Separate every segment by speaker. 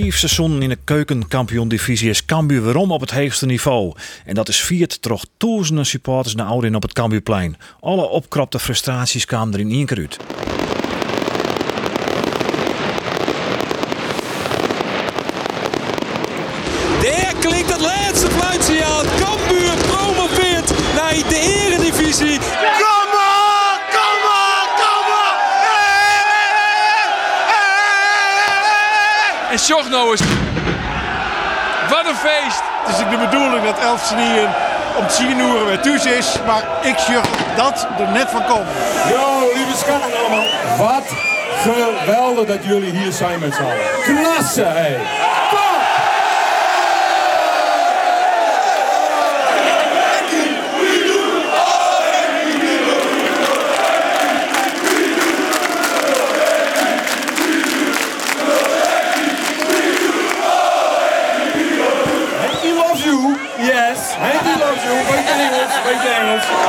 Speaker 1: Vijf seizoenen in de keukenkampioen-divisie is Cambuur weerom op het hoogste niveau. En dat is viert toch duizenden supporters naar Oudin op het Cambuurplein. Alle opkropte frustraties kwamen er in één keer uit.
Speaker 2: Sjoch nou eens. Wat een feest.
Speaker 3: Het is de bedoeling dat Elf Snieën om 10 uur weer thuis is, maar ik zeg dat er net van komt.
Speaker 4: Yo, lieve schatten allemaal. Wat geweldig dat jullie hier zijn met z'n allen. Klasse, hé.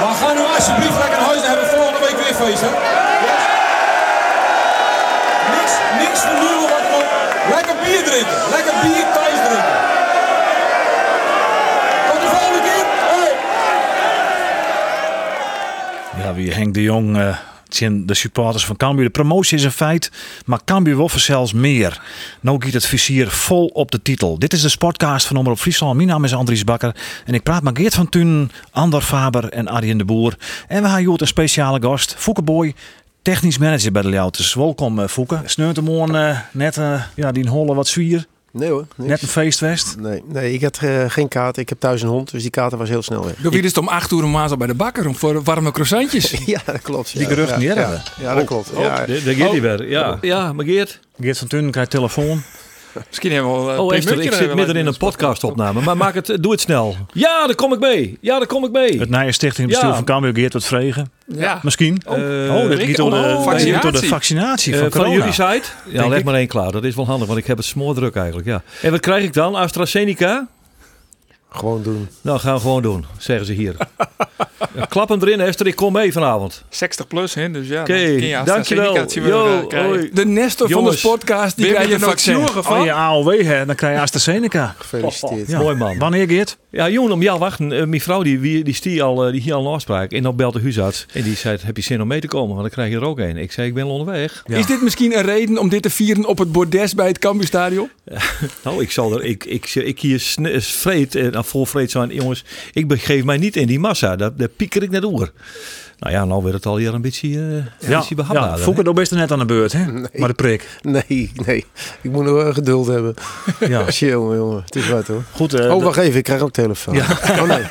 Speaker 4: Maar ga nu alsjeblieft lekker naar huis en hebben volgende week weer feest, hè? Niks, niks verduren wat gewoon. Lekker bier drinken. Lekker bier thuis drinken. Tot de volgende keer.
Speaker 1: Ja, wie Henk de Jong, eh, zijn de supporters van Cambuur. De promotie is een feit, maar Cambuur wil zelfs meer. Nou giet het vizier vol op de titel. Dit is de Sportcast van Omroep Friesland. Mijn naam is Andries Bakker en ik praat met Geert van Thun, Andor Faber en Arjen de Boer. En we hebben een speciale gast, Fouke Boy. Technisch manager bij de Leeuwters. Welkom uh, Fouke. Sneurt hem morgen eh, net eh, ja, die holle wat zwier.
Speaker 5: Nee hoor, niks.
Speaker 1: Net een feestwest.
Speaker 5: Nee, nee, ik had eh, geen kaart. Ik heb thuis een hond, dus die kaart was heel snel weg.
Speaker 2: Doe wie dus om 8 uur een maand al bij de bakker om voor warme croissantjes.
Speaker 5: Ja, dat klopt. ja.
Speaker 1: Die geruchten
Speaker 5: ja,
Speaker 1: niet
Speaker 5: ja,
Speaker 1: hebben.
Speaker 5: ja, dat klopt. Ja,
Speaker 6: Daar gaat hij weer. Ja, ja maar Geert.
Speaker 1: Geert van Thun krijgt telefoon.
Speaker 2: Misschien hebben we eh,
Speaker 6: Oh, Esther, ik zit midden in een podcastopname. Maar maak het, doe het snel. Ja, daar kom ik mee. Ja, daar kom ik mee.
Speaker 1: Het nieuwe stichtingbestuur
Speaker 6: Ja.
Speaker 1: van Cambuur Geert wat vregen.
Speaker 2: Ja.
Speaker 1: Misschien.
Speaker 6: Eh,
Speaker 1: oh, dat gaat door de,
Speaker 2: oh,
Speaker 1: door de
Speaker 2: vaccinatie.
Speaker 1: vaccinatie
Speaker 6: Eh,
Speaker 1: van
Speaker 6: van
Speaker 1: corona.
Speaker 6: jullie site? Ja, leg
Speaker 1: ik.
Speaker 6: maar één klaar. Dat is wel handig, want ik heb het smoordruk eigenlijk. Ja. En wat krijg ik dan? AstraZeneca?
Speaker 5: Gewoon doen.
Speaker 6: Nou, gaan we gewoon doen, zeggen ze hier. Ja, Klap hem erin, Esther. Ik kom mee vanavond.
Speaker 2: 60 plus, hè? Dus ja.
Speaker 6: Oké, dankjewel. Yo,
Speaker 2: eh. De Nestor van de podcast, die
Speaker 6: ben je
Speaker 2: nog
Speaker 6: vaccin?
Speaker 2: zorgen van.
Speaker 1: Oh, je AOW, hè, dan krijg je AstraZeneca.
Speaker 5: Gefeliciteerd.
Speaker 1: Ja.
Speaker 6: Mooi man.
Speaker 1: Wanneer, Geert?
Speaker 6: Ja, jongen, om jou wachten. Eh, mijn vrouw die, die, die, stie al, eh, die hier al een afspraak. En dan belt de huisarts. En die zei, heb je zin om mee te komen? Want dan krijg je er ook een. Ik zei, ik ben al onderweg.
Speaker 1: Ja.
Speaker 2: Is dit misschien een reden om dit te vieren op het bordes bij het Cambuurstadion?
Speaker 6: Nou, ik zal er, ik, ik, ik hier vreed, en uh, vol vreed zijn, jongens, ik begeef mij niet in die massa. Daar, daar pieker ik net door. Nou ja, nou werd het al hier een beetje, uh, een beetje
Speaker 1: ja,
Speaker 6: behapbaarder. hè?
Speaker 1: Fouke, dan best er net aan de beurt, hè? Maar de prik.
Speaker 5: Nee, nee. Ik moet nog wel geduld hebben.
Speaker 1: Ja.
Speaker 5: Jongen, jongen. Het is wat hoor.
Speaker 1: Goed, eh,
Speaker 5: Oh, wacht even. Ik krijg ook telefoon. Oh nee.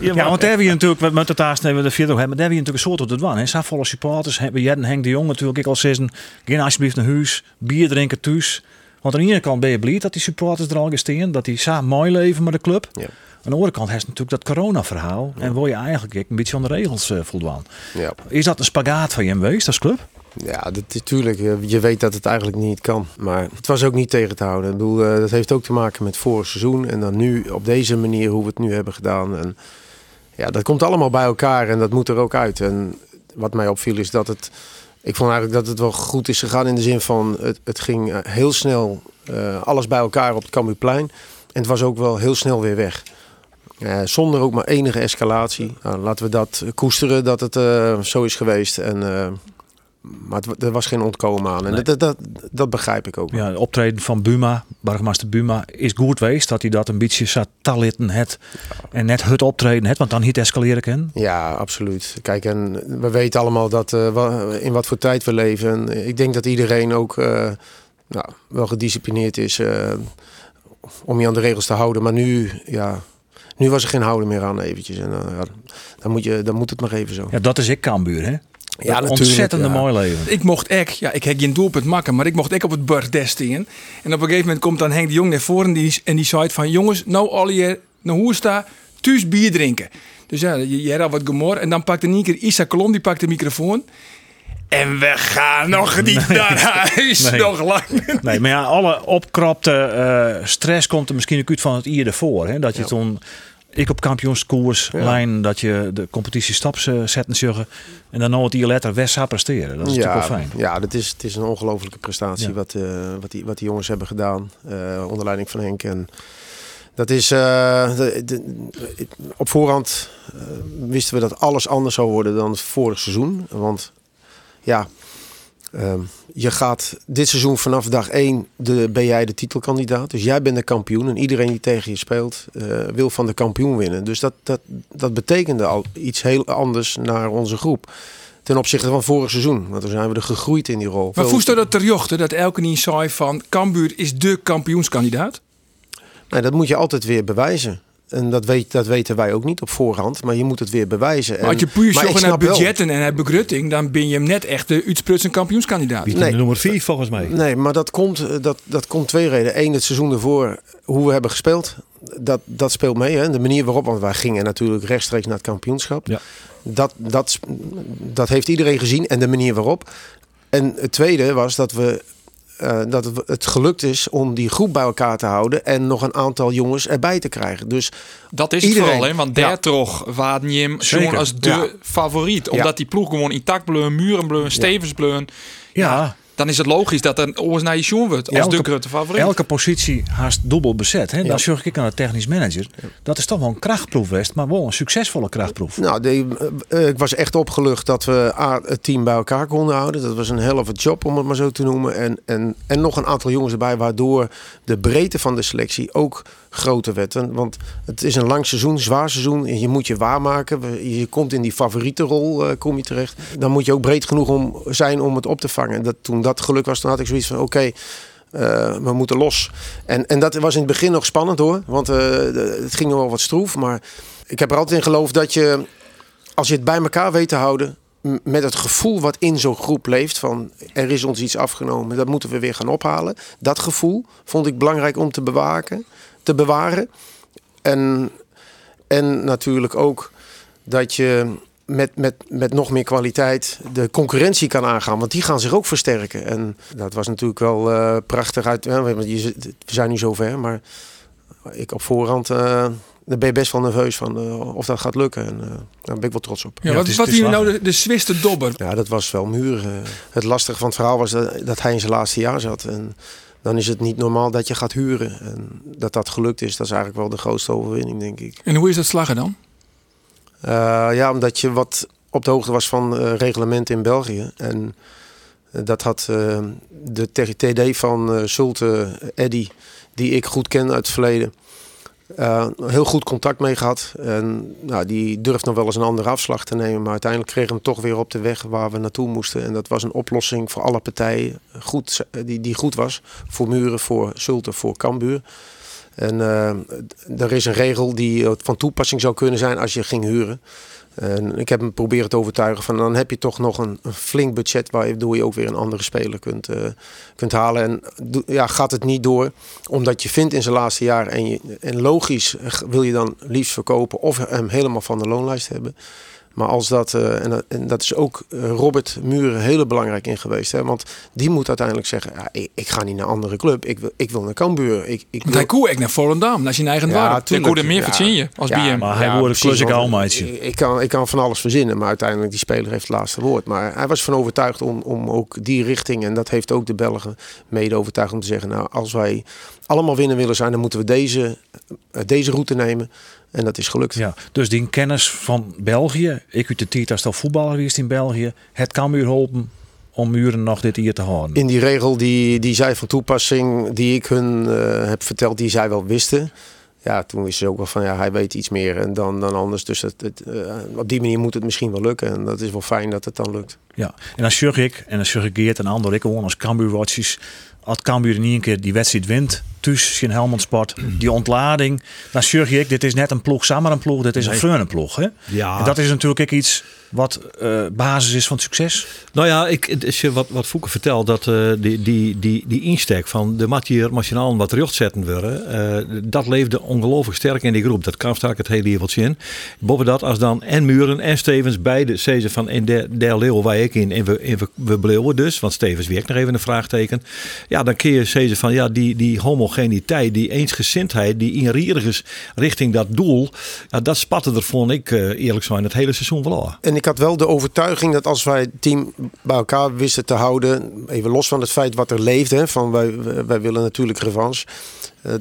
Speaker 1: ja, want daar heb je natuurlijk, met- met het haast hebben we de vierde hebben, daar heb je natuurlijk een soort op de dwan. hè. Zo volle supporters, hebben jij en Henk de Jong natuurlijk ik al zeggen, ga alsjeblieft naar huis, bier drinken thuis. Want aan de ene kant ben je blij dat die supporters er al gestaan, dat die samen mooi leven met de club.
Speaker 5: Ja.
Speaker 1: Aan de andere kant heeft natuurlijk dat corona-verhaal en wil je eigenlijk een beetje aan de regels voldaan.
Speaker 5: Ja,
Speaker 1: Is dat een spagaat van je geweest als club?
Speaker 5: ja dat is natuurlijk. eh, Je weet dat het eigenlijk niet kan. Maar het was ook niet tegen te houden. Ik bedoel, eh, dat heeft ook te maken met vorig seizoen. En dan nu op deze manier hoe we het nu hebben gedaan. En ja, dat komt allemaal bij elkaar en dat moet er ook uit. En wat mij opviel is dat het. Ik vond eigenlijk dat het wel goed is gegaan in de zin van het, het ging eh, heel snel eh, alles bij elkaar op het Cambuurplein. En het was ook wel heel snel weer weg. Eh, zonder ook maar enige escalatie. Nou, laten we dat koesteren dat het zo is geweest. En, maar het, er was geen ontkomen aan. En
Speaker 1: Nee.
Speaker 5: dat, dat, dat begrijp ik ook.
Speaker 1: Ja, het optreden van Buma, burgemeester Buma, is goed geweest dat hij dat een beetje zat talitten het en net het optreden het, want dan niet escaleren kan.
Speaker 5: Ja, absoluut. Kijk, en we weten allemaal dat, eh, in wat voor tijd we leven. En ik denk dat iedereen ook eh, nou, wel gedisciplineerd is eh, om je aan de regels te houden. Maar nu, ja, nu was er geen houden meer aan eventjes. En, ja, dan, moet je, dan moet het maar even zo.
Speaker 1: Ja, dat is ik Cambuur, hè?
Speaker 5: Ja,
Speaker 1: Dat
Speaker 5: natuurlijk,
Speaker 1: Ontzettende
Speaker 5: ja.
Speaker 1: mooi leven.
Speaker 2: Ik mocht ek, ja, ik heb geen doelpunt maken, maar ik mocht ek op het bordes. En op een gegeven moment komt dan Henk de Jong naar voren en die, en die zei van, jongens, nou al je, nou hoe staat,
Speaker 7: thuis bier drinken. Dus ja, je, je had al wat gemor. En dan pakte in één keer Isa Kolom, die pakt de microfoon. En we gaan nog niet naar huis.
Speaker 1: Nee.
Speaker 7: Nog lang.
Speaker 1: Nee, maar ja, alle opkropte eh, stress komt er misschien ook uit van het jaar ervoor. Hè? Dat je toen, ik op kampioenskoers lijn, dat je de competitie staps eh, zetten zeggen. En dan jaar later West zou presteren. Dat is natuurlijk wel fijn.
Speaker 5: Ja, dat is, het is een ongelofelijke prestatie
Speaker 1: Ja.
Speaker 5: wat, eh, wat, die, wat die jongens hebben gedaan. eh, onder leiding van Henk. En dat is, de- de- op voorhand wisten we dat alles anders zou worden dan het vorige seizoen. Want ja, ehm, je gaat dit seizoen vanaf dag 1 de, ben jij de titelkandidaat. Dus jij bent de kampioen. En iedereen die tegen je speelt eh, wil van de kampioen winnen. Dus dat, dat, dat betekende al iets heel anders naar onze groep. Ten opzichte van vorig seizoen. Want toen zijn we er gegroeid in die rol.
Speaker 7: Maar voest dat terjochten dat elke niet zei van Cambuur is de kampioenskandidaat?
Speaker 5: Nee, dat moet je altijd weer bewijzen. En dat, weet, dat weten wij ook niet op voorhand. Maar je moet het weer bewijzen.
Speaker 7: Maar als je
Speaker 5: En-
Speaker 7: puur zocht naar
Speaker 5: wel-
Speaker 7: budgetten en naar begrutting, dan ben je hem net echt de Uitsprutsen kampioenskandidaat.
Speaker 5: Nee.
Speaker 6: de nummer 4 volgens mij.
Speaker 5: Nee, maar dat komt, eh, dat, dat komt twee redenen. Eén, het seizoen ervoor, hoe we hebben gespeeld. Dat, dat speelt mee. Hè? De manier waarop, want wij gingen natuurlijk rechtstreeks naar het kampioenschap.
Speaker 6: Ja.
Speaker 5: Dat, dat, dat heeft iedereen gezien en de manier waarop. En het tweede was dat we. Eh, dat het- het gelukt is om die groep bij elkaar te houden en nog een aantal jongens erbij te krijgen. Dus
Speaker 8: Dat is
Speaker 5: Iedereen.
Speaker 8: het vooral, hè? want
Speaker 5: Ja.
Speaker 8: daar toch waarden je hem als de
Speaker 5: Ja.
Speaker 8: favoriet. Omdat
Speaker 5: Ja.
Speaker 8: die ploeg gewoon intact bleun, muren bleun, stevens bleun.
Speaker 1: Ja,
Speaker 8: Dan is het logisch dat er oors naar je schoen wordt als
Speaker 1: Elke-
Speaker 8: de grote favoriet.
Speaker 1: elke positie haast dubbel bezet. Hè?
Speaker 5: Ja.
Speaker 1: Dan zorg ik aan de technisch manager. Dat is toch wel een krachtproef geweest, maar wel een succesvolle krachtproef.
Speaker 5: Nou, die, eh, ik was echt opgelucht dat we het team bij elkaar konden houden. Dat was een helft job, om het maar zo te noemen. En, en, en nog een aantal jongens erbij, waardoor de breedte van de selectie ook groter werd. En- Want het is een lang seizoen, zwaar seizoen. En je moet je waarmaken. Je komt in die favoriete rol, eh, kom je terecht. Dan moet je ook breed genoeg om, zijn om het op te vangen. Dat, toen dat geluk was, toen had ik zoiets van, oké... eh, we moeten los. En, en dat was in het begin nog spannend hoor. Want eh, het ging nog wel wat stroef. Maar ik heb er altijd in geloofd dat je als je het bij elkaar weet te houden, met het gevoel wat in zo'n groep leeft van er is ons iets afgenomen, dat moeten we weer gaan ophalen. Dat gevoel vond ik belangrijk om te bewaken, te bewaren. En, en natuurlijk ook dat je met, met, met nog meer kwaliteit de concurrentie kan aangaan. Want die gaan zich ook versterken. En dat was natuurlijk wel eh, prachtig uit. We zijn nu zover, maar ik op voorhand. eh daar ben je best wel nerveus van eh, of dat gaat lukken. En eh, daar ben ik wel trots op.
Speaker 7: Ja,
Speaker 1: Ja,
Speaker 7: wat
Speaker 1: is-
Speaker 7: wat hier nou de, de Zwitser dobber?
Speaker 5: Ja, dat was wel muur. eh. Het lastige van het verhaal was dat, dat hij in zijn laatste jaar zat. En dan is het niet normaal dat je gaat huren. En dat dat gelukt is, dat is eigenlijk wel de grootste overwinning, denk ik.
Speaker 7: En hoe is dat slaggen dan?
Speaker 5: Eh, ja, omdat je wat op de hoogte was van eh reglementen in België. En eh, dat had de TD van Zulte, Eddy, die ik goed ken uit het verleden, eh, heel goed contact mee gehad. En nou, die durft nog wel eens een andere afslag te nemen. Maar uiteindelijk kregen we hem toch weer op de weg waar we naartoe moesten. En dat was een oplossing voor alle partijen goed, die, die goed was. Voor Muren, voor Zulte, voor Cambuur. En eh, er is een regel die eh, van toepassing zou kunnen zijn als je ging huren. Ik heb hem proberen te overtuigen van dan heb je toch nog een, flink budget waardoor je ook weer een andere speler kunt, eh, kunt halen. En ja, gaat het niet door omdat je vindt in zijn laatste jaar en, je, en logisch eh, wil je dan liefst verkopen of hem helemaal van de loonlijst hebben. Maar als dat, eh, en, dat- en dat is ook eh, Robert Muren heel belangrijk in geweest. Hè? Want die moet uiteindelijk zeggen, ja, ik, ik ga niet naar een andere club. Ik wil, ik wil naar Cambuur. Ik, ik
Speaker 7: Want
Speaker 5: wil-
Speaker 7: hij koe ik naar Volendam, naar zijn eigen
Speaker 5: Ja,
Speaker 8: kon er meer
Speaker 5: Ja.
Speaker 8: verdienen je als
Speaker 5: Ja,
Speaker 8: BM.
Speaker 1: Maar hij wordt almaatje.
Speaker 5: Ik, ik kan, ik kan van alles verzinnen, maar uiteindelijk die speler heeft het laatste woord. Maar hij was van overtuigd om, om ook die richting, en dat heeft ook de Belgen mede overtuigd om te zeggen, nou als wij allemaal winnen willen zijn, dan moeten we deze, eh, deze route nemen. En dat is gelukt.
Speaker 1: Ja, dus die kennis van België, ik uit de tijd als al voetballer geweest in België, het kan me helpen om muren nog dit hier te houden.
Speaker 5: In die regel die, die zij van toepassing, die ik hun eh, heb verteld, die zij wel wisten. Ja, toen wisten ze ook wel van ja, hij weet iets meer en dan, dan anders. Dus het, het, eh, op die manier moet het misschien wel lukken. En dat is wel fijn dat het dan lukt.
Speaker 1: Ja, en dan zorg ik, en dan zorg ik Geert en Ander, ik gewoon als Cambuur watches als Cambuur in één keer die wedstrijd wint, thuis Helmond Sport, die ontlading, dan zeg je, dit is net een ploeg, samen een ploeg, dit is een vreugde ploeg. Hè?
Speaker 6: Ja.
Speaker 1: En dat is natuurlijk ook iets wat eh, basis is van succes.
Speaker 6: Nou ja, ik, wat, wat Fouke vertelt, dat eh, die, die, die, die insteek van de Mathieu Machinaal wat recht zetten worden, eh, dat leefde ongelooflijk sterk in die groep. Dat kan sterk het hele leveltje in. Boven dat, als dan en Muren en Stevens beide zeiden van in de, de leeuw waar ik in en we, en we, we bleven dus, want Stevens werkt nog even een vraagteken. Ja, dan kun je zeggen van ja, die, die homogeniteit, die eensgezindheid, die inrieriges richting dat doel, ja, dat spatte er, vond ik eh, eerlijk zijn, het hele seizoen wel aan.
Speaker 5: En ik had wel de overtuiging dat als wij het team bij elkaar wisten te houden, even los van het feit wat er leefde, van wij, wij willen natuurlijk revanche, eh,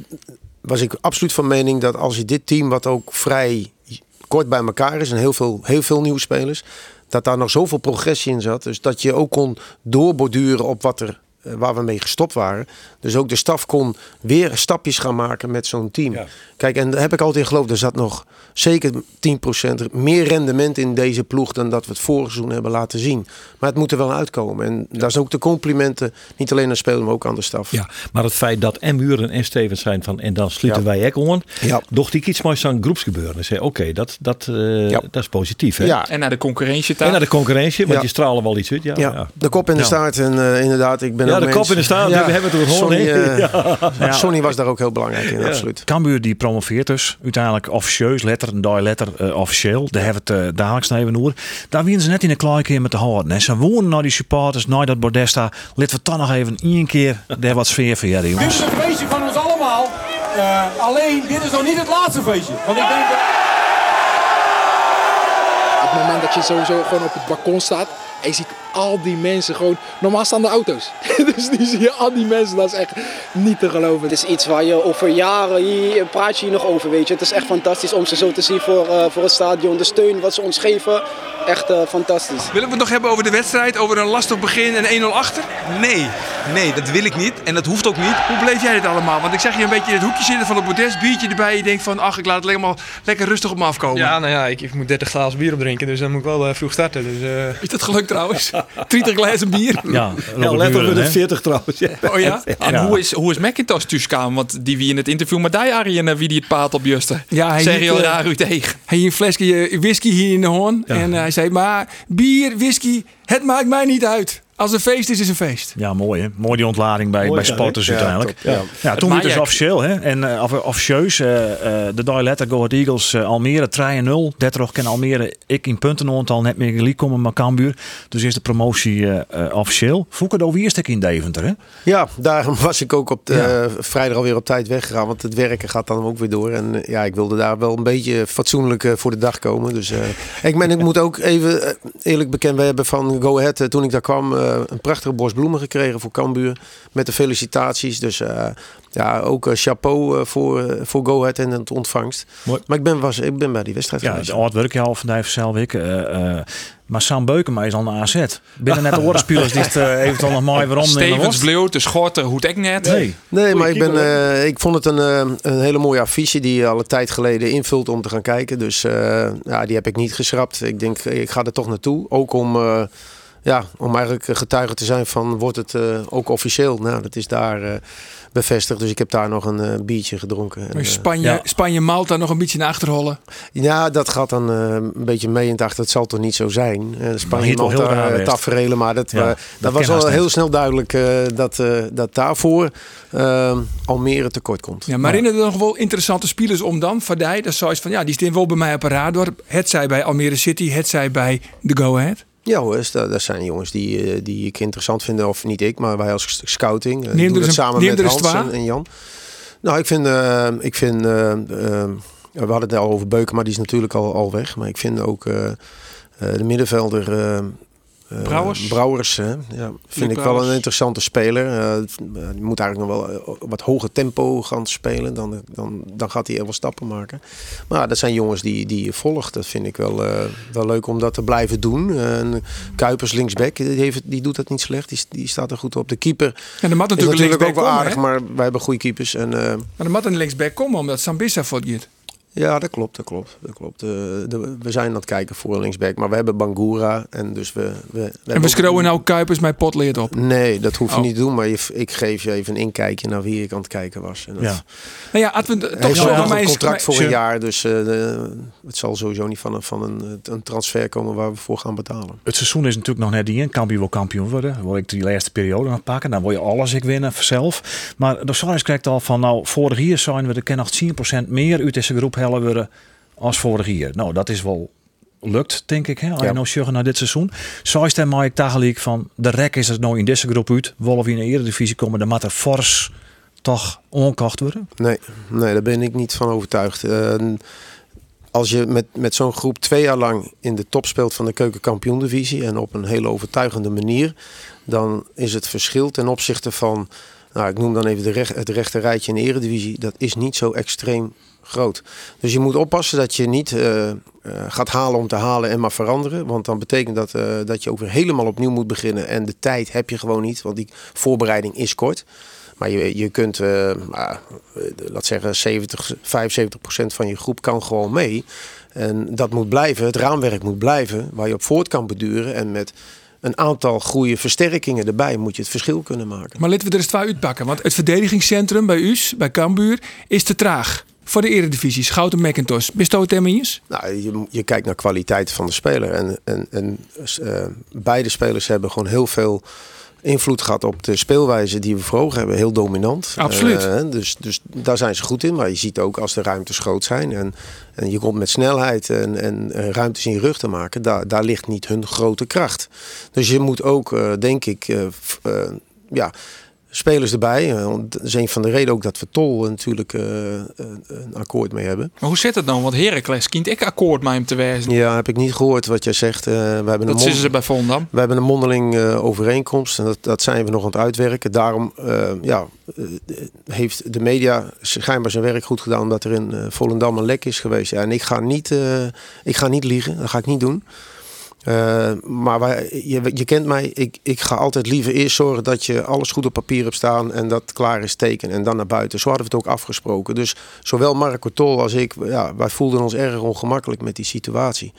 Speaker 5: was ik absoluut van mening dat als je dit team, wat ook vrij kort bij elkaar is en heel veel, heel veel nieuwe spelers, dat daar nog zoveel progressie in zat. Dus dat je ook kon doorborduren op wat er, waar we mee gestopt waren. Dus ook de staf kon weer stapjes gaan maken met zo'n team. Kijk, en daar heb ik altijd in geloofd. Er zat nog zeker 10% meer rendement in deze ploeg dan dat we het vorige seizoen hebben laten zien. Maar het moet er wel uitkomen. En daar zijn ook de complimenten, niet alleen aan de speler, maar ook aan de staf.
Speaker 6: Ja, maar het feit dat en Muren en Stevens zijn van en dan sluiten
Speaker 5: Ja.
Speaker 6: wij ook aan.
Speaker 5: Ja.
Speaker 6: Doch die iets moois aan groepsgebeuren. Oké, dat, dat, eh,
Speaker 5: Ja.
Speaker 6: dat is positief. Hè?
Speaker 5: Ja,
Speaker 8: En naar de concurrentie
Speaker 6: En naar de concurrentie, want
Speaker 5: Ja.
Speaker 6: je stralen wel iets uit. Ja,
Speaker 5: ja,
Speaker 6: ja.
Speaker 5: de kop in de
Speaker 6: Ja.
Speaker 5: staart. En eh, inderdaad, ik ben
Speaker 6: Ja, de kop in de staart, we hebben het over gewoon,
Speaker 5: eh, Sonny was daar ook heel belangrijk in, absoluut.
Speaker 1: Cambuur die promoveert dus uiteindelijk officieus, letter, een die letter eh, officieel. Daar hebben we het uh, dagelijks even over. Daar winnen ze net in de klaar keer met de houden. En ze wonen naar die supporters, naar dat Bordesta. Laten we toch nog even één keer daar wat sfeer voor hebben,
Speaker 4: Dit is een feestje van ons allemaal. Eh, alleen, dit is nog niet het laatste feestje. Want ik denk dat...
Speaker 9: Op het moment dat je sowieso gewoon op het balkon staat en je ziet al die mensen gewoon... Normaal staan de auto's. dus nu zie je al die mensen, dat is echt niet te geloven.
Speaker 10: Het is iets waar je over jaren hier praat je hier nog over, weet je. Het is echt fantastisch om ze zo te zien voor, eh, voor het stadion. De steun wat ze ons geven, echt eh, fantastisch.
Speaker 7: Willen we het nog hebben over de wedstrijd? Over een lastig begin en 1-0 achter?
Speaker 11: Nee, nee, dat wil ik niet. En dat hoeft ook niet.
Speaker 7: Hoe beleef jij dit allemaal? Want ik zeg je een beetje in het hoekje zitten van het bordes, biertje erbij. Je denkt van, ach, ik laat het helemaal lekker rustig op me afkomen.
Speaker 12: Ja, nou ja, ik, ik moet 30 glazen bier opdrinken, dus dan moet ik wel eh, vroeg starten. Dus, eh,
Speaker 7: Is dat gelukt trouwens? 30 glazen bier?
Speaker 1: Ja,
Speaker 6: Ja, let op
Speaker 1: Muren,
Speaker 6: met de
Speaker 1: hè.
Speaker 6: 40 trouwens. Ja.
Speaker 7: Oh ja?
Speaker 8: En
Speaker 1: Ja.
Speaker 8: hoe, is, hoe is McIntosh kwamen? Want die wie in het interview met die Arjen, eh, wie die het paard op juiste.
Speaker 7: Ja, hij
Speaker 8: Zeg je al
Speaker 7: eh,
Speaker 8: raar u tegen.
Speaker 7: Hij een flesje eh, whisky hier in de hoorn. En eh, hij zei, maar bier, whisky, het maakt mij niet uit. Als een feest is, is een feest.
Speaker 1: Ja, mooi hè. Mooi die ontlading bij,
Speaker 6: Mooi,
Speaker 1: bij sporters?
Speaker 5: Ja,
Speaker 1: uiteindelijk.
Speaker 5: ja.
Speaker 1: Ja, toen werd het dus officieel hè. En eh, of, officieus, eh, eh, de die letter Go Ahead Eagles Almere 3-0. 30 kan Almere ik in puntenaantal net meer gelijk komen maar Cambuur. Dus is de promotie officieel. Daar wie is ik in Deventer hè?
Speaker 5: Ja, daarom was ik ook op de,
Speaker 1: Ja.
Speaker 5: vrijdag alweer op tijd weggegaan. Want het werken gaat dan ook weer door. En ja, ik wilde daar wel een beetje fatsoenlijk voor de dag komen. Dus eh, ik, ben, ik moet ook even eerlijk bekend. We hebben van Go Ahead, toen ik daar kwam, eh, een prachtige bos bloemen gekregen voor Cambuur. Met de felicitaties. Dus eh, ja, ook eh, chapeau voor, voor Go Ahead en het ontvangst.
Speaker 1: Mooi.
Speaker 5: Maar ik ben, was, ik ben bij die wedstrijd
Speaker 1: Ja,
Speaker 5: geweest.
Speaker 1: het oud werk je al vandaag zelf ik. eh, eh, maar Sam Beukema is al naar AZ. Binnen net de oorspelers die het eh, eventueel nog mooi waarom
Speaker 8: Stevens Bleeuw, de Schotten, hoe ik net.
Speaker 1: Nee.
Speaker 5: Nee, maar ik, ben, eh, ik vond het een, een hele mooie affiche die je al een tijd geleden invult om te gaan kijken. Dus eh, ja, die heb ik niet geschrapt. Ik denk, ik ga er toch naartoe. Ook om, eh, ja, om eigenlijk getuige te zijn van, wordt het eh, ook officieel? Nou, dat is daar eh, bevestigd. Dus ik heb daar nog een eh, biertje gedronken. En, eh,
Speaker 7: Spanje,
Speaker 1: ja.
Speaker 7: Spanje Malta nog een beetje naar achterhollen.
Speaker 5: ja, dat gaat dan eh, een beetje mee in het achter. Het zal toch niet zo zijn. Uh,
Speaker 1: Maar
Speaker 5: Spanje, Malta, eh, taferelen. Maar dat,
Speaker 1: Ja,
Speaker 5: eh,
Speaker 1: dat
Speaker 5: was al heel snel duidelijk eh, dat, eh, dat daarvoor eh, Almere tekort komt.
Speaker 7: Ja, maar herinneren er nog wel interessante spelers om dan? Vadij, dat is zoiets van, ja, die staan wel bij mij op een radar. Het zij bij Almere City, het zij bij de Go Ahead.
Speaker 5: Ja hoor, dat, dat zijn jongens die, eh, die ik interessant vind. Of niet ik, maar wij als scouting. Eh,
Speaker 7: Neem
Speaker 5: doen dat
Speaker 7: een-
Speaker 5: samen met Hans
Speaker 7: twa.
Speaker 5: en, Jan. Nou, ik vind... eh, ik vind we hadden het al over Beuken, maar die is natuurlijk al, al weg. Maar ik vind ook de middenvelder... eh, eh,
Speaker 8: Brouwers?
Speaker 5: Brouwers, hè? Ja, vind ik wel een interessante speler. Eh, die moet eigenlijk nog wel eh, wat hoger tempo gaan spelen. Dan, dan, dan gaat hij wel stappen maken. Maar dat zijn jongens die, die je volgt. Dat vind ik wel, eh, wel leuk om dat te blijven doen. En Kuipers linksback, die, heeft, die doet dat niet slecht. Die, die staat er goed op. De keeper
Speaker 7: En de mat natuurlijk,
Speaker 5: natuurlijk ook wel aardig. Maar wij hebben goede keepers. En, eh,
Speaker 7: Maar de mat de linksback komen omdat Sambissa voortgaat.
Speaker 5: Ja, dat klopt, dat klopt. Dat klopt. Eh, de- we zijn aan het kijken voor een linksback, maar we hebben Bangura en dus we... we, we
Speaker 7: En we
Speaker 5: ook-
Speaker 7: nou Kuipers mijn potleert op.
Speaker 5: Nee, dat hoef je
Speaker 7: Oh.
Speaker 5: niet te doen, maar je, ik geef je even een inkijkje naar wie ik aan het kijken was. En dat
Speaker 1: Ja.
Speaker 7: Nou ja, als we toch
Speaker 5: heeft
Speaker 7: zo
Speaker 5: wel
Speaker 7: van
Speaker 5: een
Speaker 7: mij
Speaker 5: contract voor
Speaker 7: Sure.
Speaker 5: een jaar, dus eh, de- het zal sowieso niet van een, van een, een transfer komen waar we voor gaan betalen.
Speaker 1: Het seizoen is natuurlijk nog net die in. Kampioen wil kampioen worden. Dan wil ik die laatste periode gaan pakken. Dan wil je alles ik winnen zelf. Maar de Saris krijgt al van nou, vorig jaar zijn we er ken nog 10% meer uit deze groep worden als vorig jaar. Nou, dat is wel lukt, denk ik. Hè? Als je
Speaker 5: Ja.
Speaker 1: nou naar dit seizoen. Zo is het maar ik tegelijk van de rek is het nou in deze groep uit. Wolf in de eredivisie komen, dan moet er fors toch onkocht worden.
Speaker 5: Nee, nee, daar ben ik niet van overtuigd. Eh, als je met, met zo'n groep twee jaar lang in de top speelt van de keukenkampioendivisie en op een hele overtuigende manier, dan is het verschil ten opzichte van, nou, ik noem dan even de recht, het rechte rijtje in de eredivisie, dat is niet zo extreem groot. Dus je moet oppassen dat je niet eh, eh, gaat halen om te halen en maar veranderen. Want dan betekent dat eh, dat je ook weer helemaal opnieuw moet beginnen. En de tijd heb je gewoon niet, want die voorbereiding is kort. Maar je, je kunt, eh, laat zeggen, 70, 75 procent van je groep kan gewoon mee. En dat moet blijven, het raamwerk moet blijven, waar je op voort kan beduren. En met een aantal goede versterkingen erbij moet je het verschil kunnen maken.
Speaker 7: Maar laten we er eens twee uitpakken. Want het verdedigingscentrum bij us, bij Cambuur, is te traag. Voor de eredivisie, Schouten McIntosh. Ermee eens?
Speaker 5: Nou, je, je kijkt naar kwaliteit van de speler. En, en, en eh, beide spelers hebben gewoon heel veel invloed gehad op de speelwijze die we voor ogen hebben. Heel dominant.
Speaker 7: Absoluut.
Speaker 5: Eh, dus, dus daar zijn ze goed in. Maar je ziet ook als de ruimtes groot zijn. En, en je komt met snelheid en, en eh, ruimtes in je rug te maken. Daar, daar ligt niet hun grote kracht. Dus je moet ook, denk ik, ja, spelers erbij. Eh, want dat is een van de redenen ook dat we Tol natuurlijk eh, eh, een akkoord mee hebben.
Speaker 8: Maar hoe zit het nou? Want Heracles kient ik akkoord met hem te wijzen.
Speaker 5: Ja, heb ik niet gehoord wat jij zegt. Eh, we hebben een
Speaker 8: Dat zitten ze bij Volendam.
Speaker 5: we hebben een mondeling eh, overeenkomst en dat, dat zijn we nog aan het uitwerken. Daarom eh, ja, eh, heeft de media schijnbaar zijn werk goed gedaan omdat er in eh, Volendam een lek is geweest. Ja, en ik ga, niet, eh, ik ga niet liegen, dat ga ik niet doen. Eh, maar je, je kent mij, ik, ik ga altijd liever eerst zorgen dat je alles goed op papier hebt staan en dat klaar is teken en dan naar buiten. Zo hadden we het ook afgesproken. Dus zowel Marco Tol als ik, ja, wij voelden ons erg ongemakkelijk met die situatie.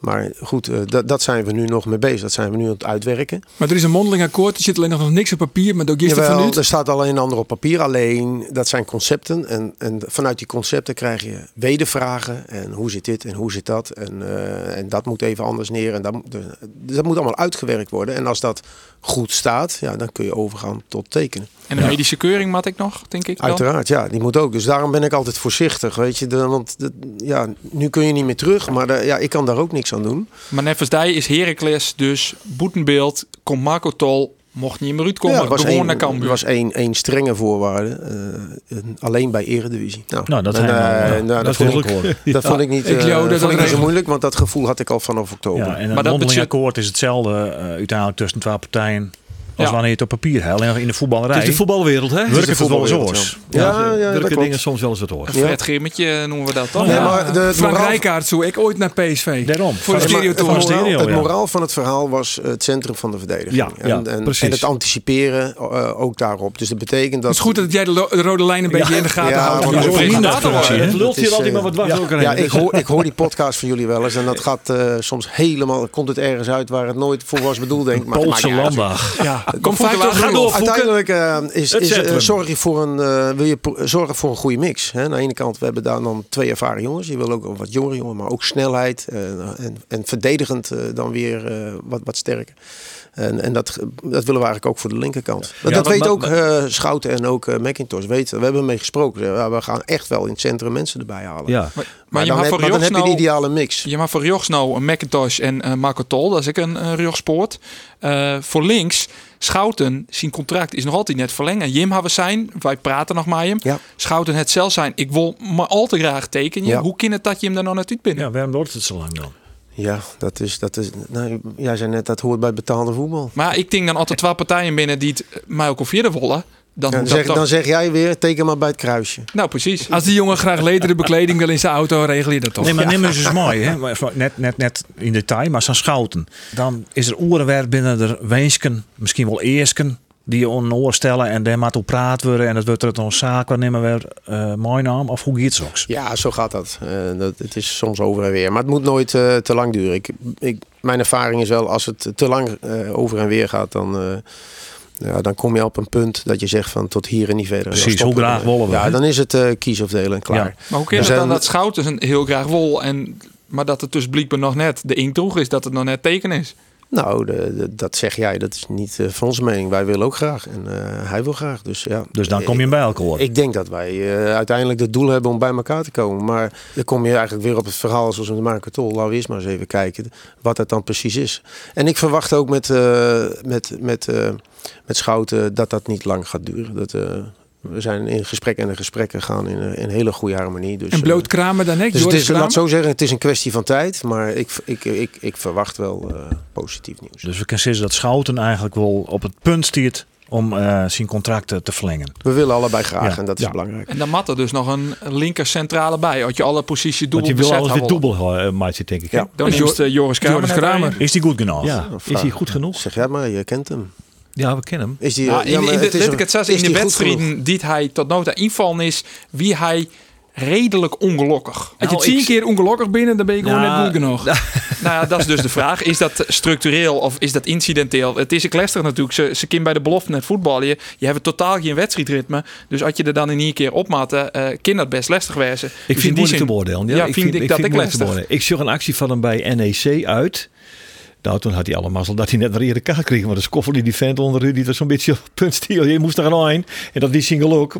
Speaker 5: Maar goed, eh, dat, dat zijn we nu nog mee bezig. Dat zijn we nu aan het uitwerken.
Speaker 7: Maar er is een mondeling akkoord. Er zit alleen nog niks op papier. Maar ook er
Speaker 5: Jawel, er staat alleen een ander op papier. Alleen, dat zijn concepten. En, en vanuit die concepten krijg je wedervragen. En hoe zit dit en hoe zit dat? En, eh, en dat moet even anders neer. En dat, dus dat moet allemaal uitgewerkt worden. En als dat goed staat, ja, dan kun je overgaan tot tekenen.
Speaker 8: En de medische keuring mat ik nog, denk ik dan.
Speaker 5: Uiteraard, ja, die moet ook. Dus daarom ben ik altijd voorzichtig, weet je. De, want de, ja, nu kun je niet meer terug, maar de- ja, ik kan daar ook niks aan doen.
Speaker 8: Maar net als die is Heracles dus boetenbeeld, komt Marco Tol, mocht niet meer uitkomen,
Speaker 5: Ja, was
Speaker 8: gewoon
Speaker 5: één-
Speaker 8: naar Cambuur.
Speaker 5: Er was één, één strenge voorwaarde, eh, een- alleen bij Eredivisie. Nou,
Speaker 1: Nou, dat
Speaker 5: en, eh,
Speaker 1: ja,
Speaker 5: nou,
Speaker 1: dat
Speaker 5: dat, vond ik, dat vond ik niet, eh,
Speaker 7: dat
Speaker 5: vond ik niet zo moeilijk, want dat gevoel had ik al vanaf oktober.
Speaker 1: Ja, en een
Speaker 8: Maar dat
Speaker 1: akkoord is hetzelfde eh, uiteindelijk tussen twee partijen als
Speaker 8: Ja.
Speaker 1: wanneer je het op papier. Alleen in de voetballerij.
Speaker 6: Het is de voetbalwereld, hè?
Speaker 1: Werkt het wel eens oors.
Speaker 5: Ja, ja, ja, dat klopt.
Speaker 6: dingen soms wel eens het hoor.
Speaker 8: Een Fred Geermetje noemen we dat toch?
Speaker 5: Nee, maar de, het
Speaker 7: Frank
Speaker 5: moraal-
Speaker 7: Rijkaard zo. Ik ooit naar PSV.
Speaker 1: Daarom.
Speaker 7: Voor de stereo
Speaker 5: het, moraal, het van het verhaal was het centrum van de verdediging.
Speaker 1: Ja, ja,
Speaker 5: en, en,
Speaker 6: precies.
Speaker 5: en het anticiperen eh, ook daarop. Dus dat betekent dat...
Speaker 7: Het is goed dat jij de, rode lijn een beetje in de gaten
Speaker 5: Ja,
Speaker 7: houdt.
Speaker 6: Het lult hier altijd
Speaker 5: eh,
Speaker 6: maar wat dwars ook
Speaker 5: Ja, ik hoor, ik hoor die podcast van jullie wel eens en dat gaat eh, soms helemaal, komt het ergens uit waar het nooit voor was bedoeld, denk ik. Het
Speaker 1: Poolse landdag.
Speaker 7: Ja,
Speaker 8: Kom
Speaker 7: vaak
Speaker 8: ga
Speaker 7: door.
Speaker 5: Uiteindelijk eh, is, is, eh, zorg je voor een, eh, wil je zorgen voor een goede mix. Hè? Aan de ene kant, we hebben daar dan twee ervaren jongens. Je wil ook een wat jongere jongen, maar ook snelheid. eh, en, en verdedigend eh, dan weer eh, wat, wat sterker. En, en dat, dat willen we eigenlijk ook voor de linkerkant. Maar
Speaker 6: Ja,
Speaker 5: dat
Speaker 6: maar-
Speaker 5: weet
Speaker 6: maar-
Speaker 5: ook eh, Schouten en ook eh McIntosh. Weten. We hebben mee gesproken. We gaan echt wel in het centrum mensen erbij halen.
Speaker 6: Ja.
Speaker 8: Maar,
Speaker 5: Maar, dan, heb, maar dan heb je de
Speaker 8: nou-
Speaker 5: ideale mix.
Speaker 8: Je mag voor Riochs nou een Macintosh en eh Marco Tol. Dat is ik een uh, Riochspoort. Eh, voor links, Schouten, zijn contract is nog altijd net verlengen. Jim hebben we zijn, wij praten nog met hem.
Speaker 5: Ja.
Speaker 8: Schouten het zelf zijn. Ik wil maar al te graag tekenen.
Speaker 5: Ja.
Speaker 8: Hoe kan het dat je hem daar nou naartoe binnen?
Speaker 1: Ja, waarom wordt het zo lang dan?
Speaker 5: Ja, dat is. Dat is nou, jij zei net dat hoort bij betaalde voetbal.
Speaker 8: Maar ik denk dan altijd twee partijen binnen die het eh, mij ook of vierde willen. Dan,
Speaker 5: dan, zeg, dan zeg jij weer, teken maar bij het kruisje.
Speaker 8: Nou, precies.
Speaker 7: Als die jongen graag lederen bekleding wil in zijn auto, regel je dat toch?
Speaker 1: Nee, maar neem eens eens mooi, hè? Net, net, net in detail, maar zo'n schouten. Dan is er oerenwerk binnen de weensken, misschien wel eersken. Die je oor stellen en daar maar toe praat worden en dat wordt er het nog zaak nemen weer uh, mijn naam of hoe gaat het
Speaker 5: Ja, zo gaat dat. Eh, dat. Het is soms over en weer, maar het moet nooit eh, te lang duren. Ik, ik, mijn ervaring is wel, als het te lang over en weer gaat, dan ja, dan kom je op een punt dat je zegt van tot hier en niet verder.
Speaker 1: Precies, hoe graag wollen we.
Speaker 5: Ja, dan is het uh, kies of delen en klaar. Ja.
Speaker 8: Maar hoe kun je dan dat schout een heel graag wol en maar dat het dus blijkbaar nog net de inkt is dat het nog net teken is?
Speaker 5: Nou, de, dat zeg jij. Dat is niet uh, van onze mening. Wij willen ook graag. En uh, hij wil graag. Dus, ja.
Speaker 1: dus dan kom je bij elkaar.
Speaker 5: Ik denk dat wij uh, uiteindelijk het doel hebben om bij elkaar te komen. Maar dan kom je eigenlijk weer op het verhaal zoals we de Marco Tol. Laten we eerst maar eens even kijken wat het dan precies is. En ik verwacht ook met, met, met, met Schouten dat dat niet lang gaat duren. Dat, we zijn in gesprek en in gesprekken gaan in een, in hele goede harmonie. Dus,
Speaker 7: en bloot kramen dan net?
Speaker 5: Dus het is, laat zo zeggen, het is een kwestie van tijd. Maar ik, ik, ik, ik verwacht wel uh, positief nieuws.
Speaker 1: Dus we kunnen zeggen dat Schouten eigenlijk wel op het punt stiert om uh, zijn contracten te verlengen.
Speaker 5: We willen allebei graag en dat is ja. belangrijk.
Speaker 8: En dan mat er dus nog een linker centrale bij. Had je alle posities dubbel
Speaker 6: Want je wil alles weer dubbel uh, maatje, denk ik.
Speaker 8: Ja. Dan is Joris Kramer. Joris Kramer.
Speaker 1: Is die goed genoeg?
Speaker 6: Ja, is hij goed genoeg?
Speaker 5: Zeg jij maar, je kent hem.
Speaker 6: Ja, we kennen hem.
Speaker 8: Is die, nou, in, in, de, het het zelfs, in de wedstrijden die hij tot nota invallen is, wie hij redelijk ongelukkig.
Speaker 7: Als je nou, tien keer ongelukkig binnen, dan ben je gewoon net goed genoeg.
Speaker 8: nou ja, dat is dus de vraag. Is dat structureel of is dat incidenteel? Het is een klester natuurlijk. Ze, ze kind bij de belofte net voetballen. Je, je hebt totaal geen wedstrijdritme. Dus als je er dan in één keer opmaten, uh, kan dat best lastig wezen.
Speaker 6: Ik dus vind het moeilijk te beoordelen. Ja,
Speaker 8: ja ik vind, ik, dat ik lastig.
Speaker 6: Ik zag een actie van hem bij NEC uit. Nou, toen had hij allemaal mazzel dat hij net naar de kaart kreeg. Maar de skoffel die vent onder u, die was zo'n beetje puntstiel. Je moest er een een. En dat die single ook.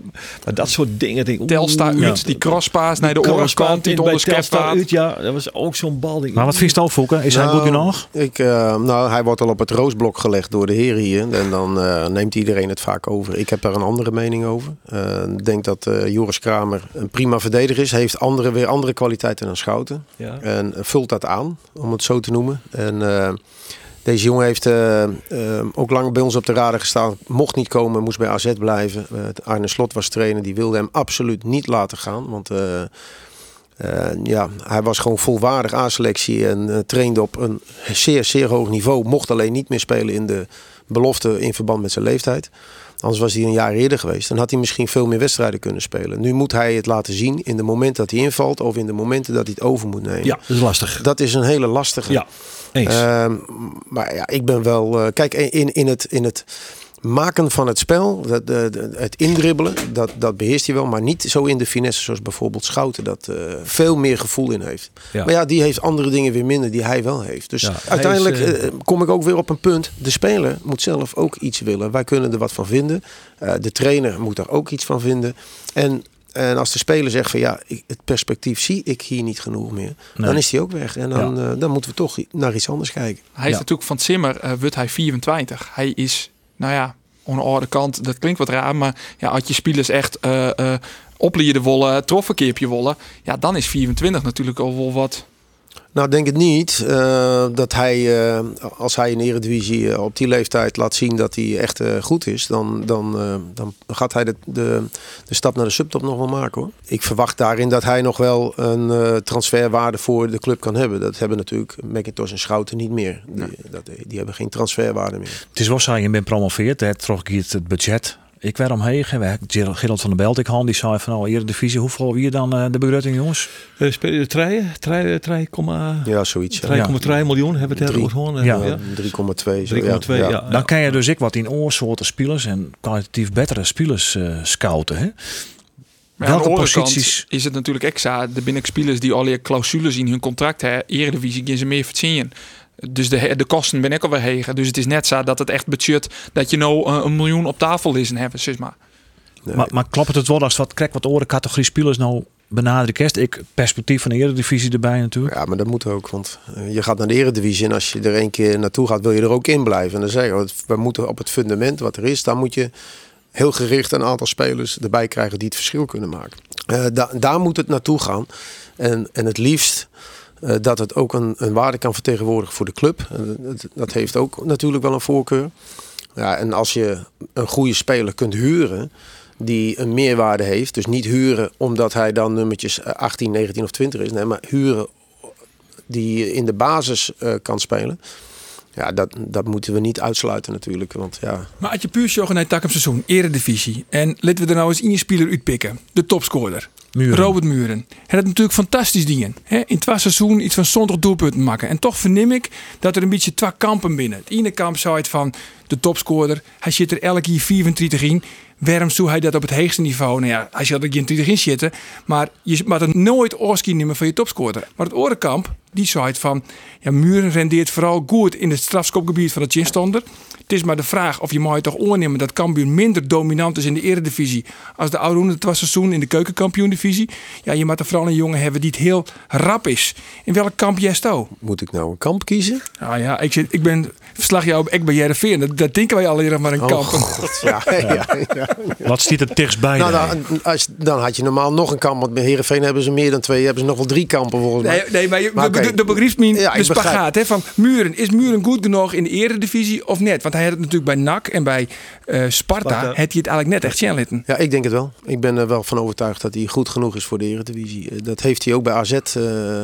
Speaker 6: Maar dat soort dingen. Denk,
Speaker 8: Telstar uit, die crosspaas naar de onderkant. Die
Speaker 6: Telstar uit, ja. Dat was ook zo'n bal.
Speaker 1: Maar wat vies je al, Is hij goed genoeg?
Speaker 5: Ik, uh, nou, hij wordt al op het roosblok gelegd door de heren hier. En dan uh, neemt iedereen het vaak over. Ik heb daar een andere mening over. Uh, ik denk dat Joris Kramer een prima verdediger is. Heeft andere, weer andere kwaliteiten dan Schouten. Ja. En vult dat aan, om het zo te noemen. En deze jongen heeft uh, uh, ook lang bij ons op de radar gestaan. Mocht niet komen, moest bij AZ blijven. Arne Slot was trainer. Die wilde hem absoluut niet laten gaan. Want ja, hij was gewoon volwaardig A-selectie. En trainde op een zeer, zeer hoog niveau. Mocht alleen niet meer spelen in de belofte in verband met zijn leeftijd. Anders was hij een jaar eerder geweest. Dan had hij misschien veel meer wedstrijden kunnen spelen. Nu moet hij het laten zien in de momenten dat hij invalt. Of in de momenten dat hij het over moet nemen.
Speaker 6: Ja, dat is lastig.
Speaker 5: Dat is een hele lastige.
Speaker 6: Ja.
Speaker 5: Uh, maar ja, ik ben wel. Uh, kijk, in, in, het, in het maken van het spel, dat, de, het indribbelen, dat, dat beheerst hij wel. Maar niet zo in de finesse zoals bijvoorbeeld Schouten, dat uh, veel meer gevoel in heeft. Ja. Maar ja, die heeft andere dingen weer minder die hij wel heeft. Dus ja, uiteindelijk is, uh, kom ik ook weer op een punt. De speler moet zelf ook iets willen. Wij kunnen er wat van vinden. de trainer moet er ook iets van vinden. En en als de speler zegt van ja, ik, het perspectief zie ik hier niet genoeg meer. Dan is hij ook weg. En dan, ja. uh, dan moeten we toch naar iets anders kijken.
Speaker 8: Hij is natuurlijk van Zimmer, uh, wordt hij 24. Hij is, nou ja, aan de andere kant, dat klinkt wat raar. Maar ja, als je spelers echt uh, uh, opleiden wollen, troffenkeepje wollen. Ja, dan is 24 natuurlijk al wel wat
Speaker 5: nou, denk het niet. Uh, dat hij, uh, als hij in Eredivisie uh, op die leeftijd laat zien dat hij echt goed is, dan, dan, dan gaat hij de, de, de, stap naar de subtop nog wel maken hoor. Ik verwacht daarin dat hij nog wel een transferwaarde voor de club kan hebben. Dat hebben natuurlijk McIntosh en Schouten niet meer. Die, dat, die hebben geen transferwaarde meer.
Speaker 1: Het is wel zo, je bent promoveerd, het trok hier het budget ik werd omheen gewerkt. Gerald van der Belt, ik had die zei van nou, hier de divisie, hoeveel wie dan uh, de begroting jongens?
Speaker 6: Uh, speel je 3, 3,
Speaker 5: ja, zoiets.
Speaker 6: 3,3 ja. miljoen hebben we het
Speaker 5: over
Speaker 6: gehoord.
Speaker 5: Ja, ja. 3,2. 3,2
Speaker 6: ja. ja.
Speaker 1: Dan kan je dus ik wat in oorsoorten spelers en kwalitatief betere spelers uh, scouten. Hè?
Speaker 8: Maar Welke posities is het natuurlijk extra de binnenspelers die al je clausules in hun contract hebben. Eredivisie gaan ze meer verdienen. Dus de, de kosten ben ik alweer hegen. Dus het is net zo dat het echt budget dat je nou uh, een miljoen op tafel is en hebben, zeg maar.
Speaker 1: Nee. Maar, maar klopt het wel als wat krijg wat oren categorie spelers nou benaderen Ik perspectief van de Eredivisie erbij natuurlijk.
Speaker 5: Ja, maar dat moet ook, want eh, je gaat naar de Eredivisie en als je er een keer naartoe gaat, wil je er ook in blijven. En dan zeg je, we moeten op het fundament wat er is, dan moet je heel gericht een aantal spelers erbij krijgen die het verschil kunnen maken. Uh, da daar moet het naartoe gaan. En, en het liefst uh, dat het ook een, een, waarde kan vertegenwoordigen voor de club. Uh, dat heeft ook natuurlijk wel een voorkeur. Ja, en als je een goede speler kunt huren die een meerwaarde heeft. Dus niet huren omdat hij dan nummertjes 18, 19 of 20 is. Nee, maar huren die in de basis kan spelen. Ja, dat, dat moeten we niet uitsluiten natuurlijk. Want, ja.
Speaker 7: Maar als je puur zorgen naar het takken seizoen, eredivisie. En laten we er nou eens één speler uitpikken. De topscorer.
Speaker 1: Muren.
Speaker 7: Robert Muren. Hij had natuurlijk fantastisch dingen. Hè? In twee seizoen iets van zondag doelpunten maken. En toch verneem ik dat er een beetje twee kampen binnen. Het ene kamp zou het van de topscorer. Hij zit er elke keer 34 in. Waarom zou hij dat op het hoogste niveau? Nou ja, hij zal er geen 30 in zitten. Maar je mag er nooit oorski nemen van je topscorer. Maar het orenkamp, die zei het van... Ja, Muren rendeert vooral goed in het strafschopgebied van de chinstander. Het is maar de vraag of je mag toch oornemen dat Cambuur minder dominant is in de eredivisie als de oude het was seizoen in de keukenkampioen-divisie. Ja, je moet er vooral een jongen hebben die het heel rap is. In welk kamp jij?
Speaker 5: Moet ik nou een kamp kiezen?
Speaker 7: Nou ja, ik, zit, ik ben verslag jou op ik bij Jereveen. Dat, dat denken wij al eerder maar een
Speaker 5: Oh,
Speaker 7: kamp.
Speaker 5: God, ja, ja, ja,
Speaker 1: Wat stiet er dichtstbij?
Speaker 5: Nou,
Speaker 1: dan?
Speaker 5: dan, als, dan had je normaal nog een kamp. Want bij Heerenveen hebben ze meer dan twee. Hebben ze nog wel drie kampen volgens mij.
Speaker 7: Nee, nee, maar je
Speaker 5: Maar
Speaker 7: de,
Speaker 5: oké.
Speaker 7: de, de begrijpt me
Speaker 5: Ja,
Speaker 7: de spagaat hè, van Muren. Is Muren goed genoeg in de eredivisie of net? Want hij had het natuurlijk bij NAC en bij eh, Sparta.
Speaker 5: Sparta.
Speaker 7: Had hij het eigenlijk net echt zien litten.
Speaker 5: Ja, ik denk het wel. Ik ben er wel van overtuigd dat hij goed genoeg is voor de Eredivisie. Eh, Dat heeft hij ook bij AZ eh,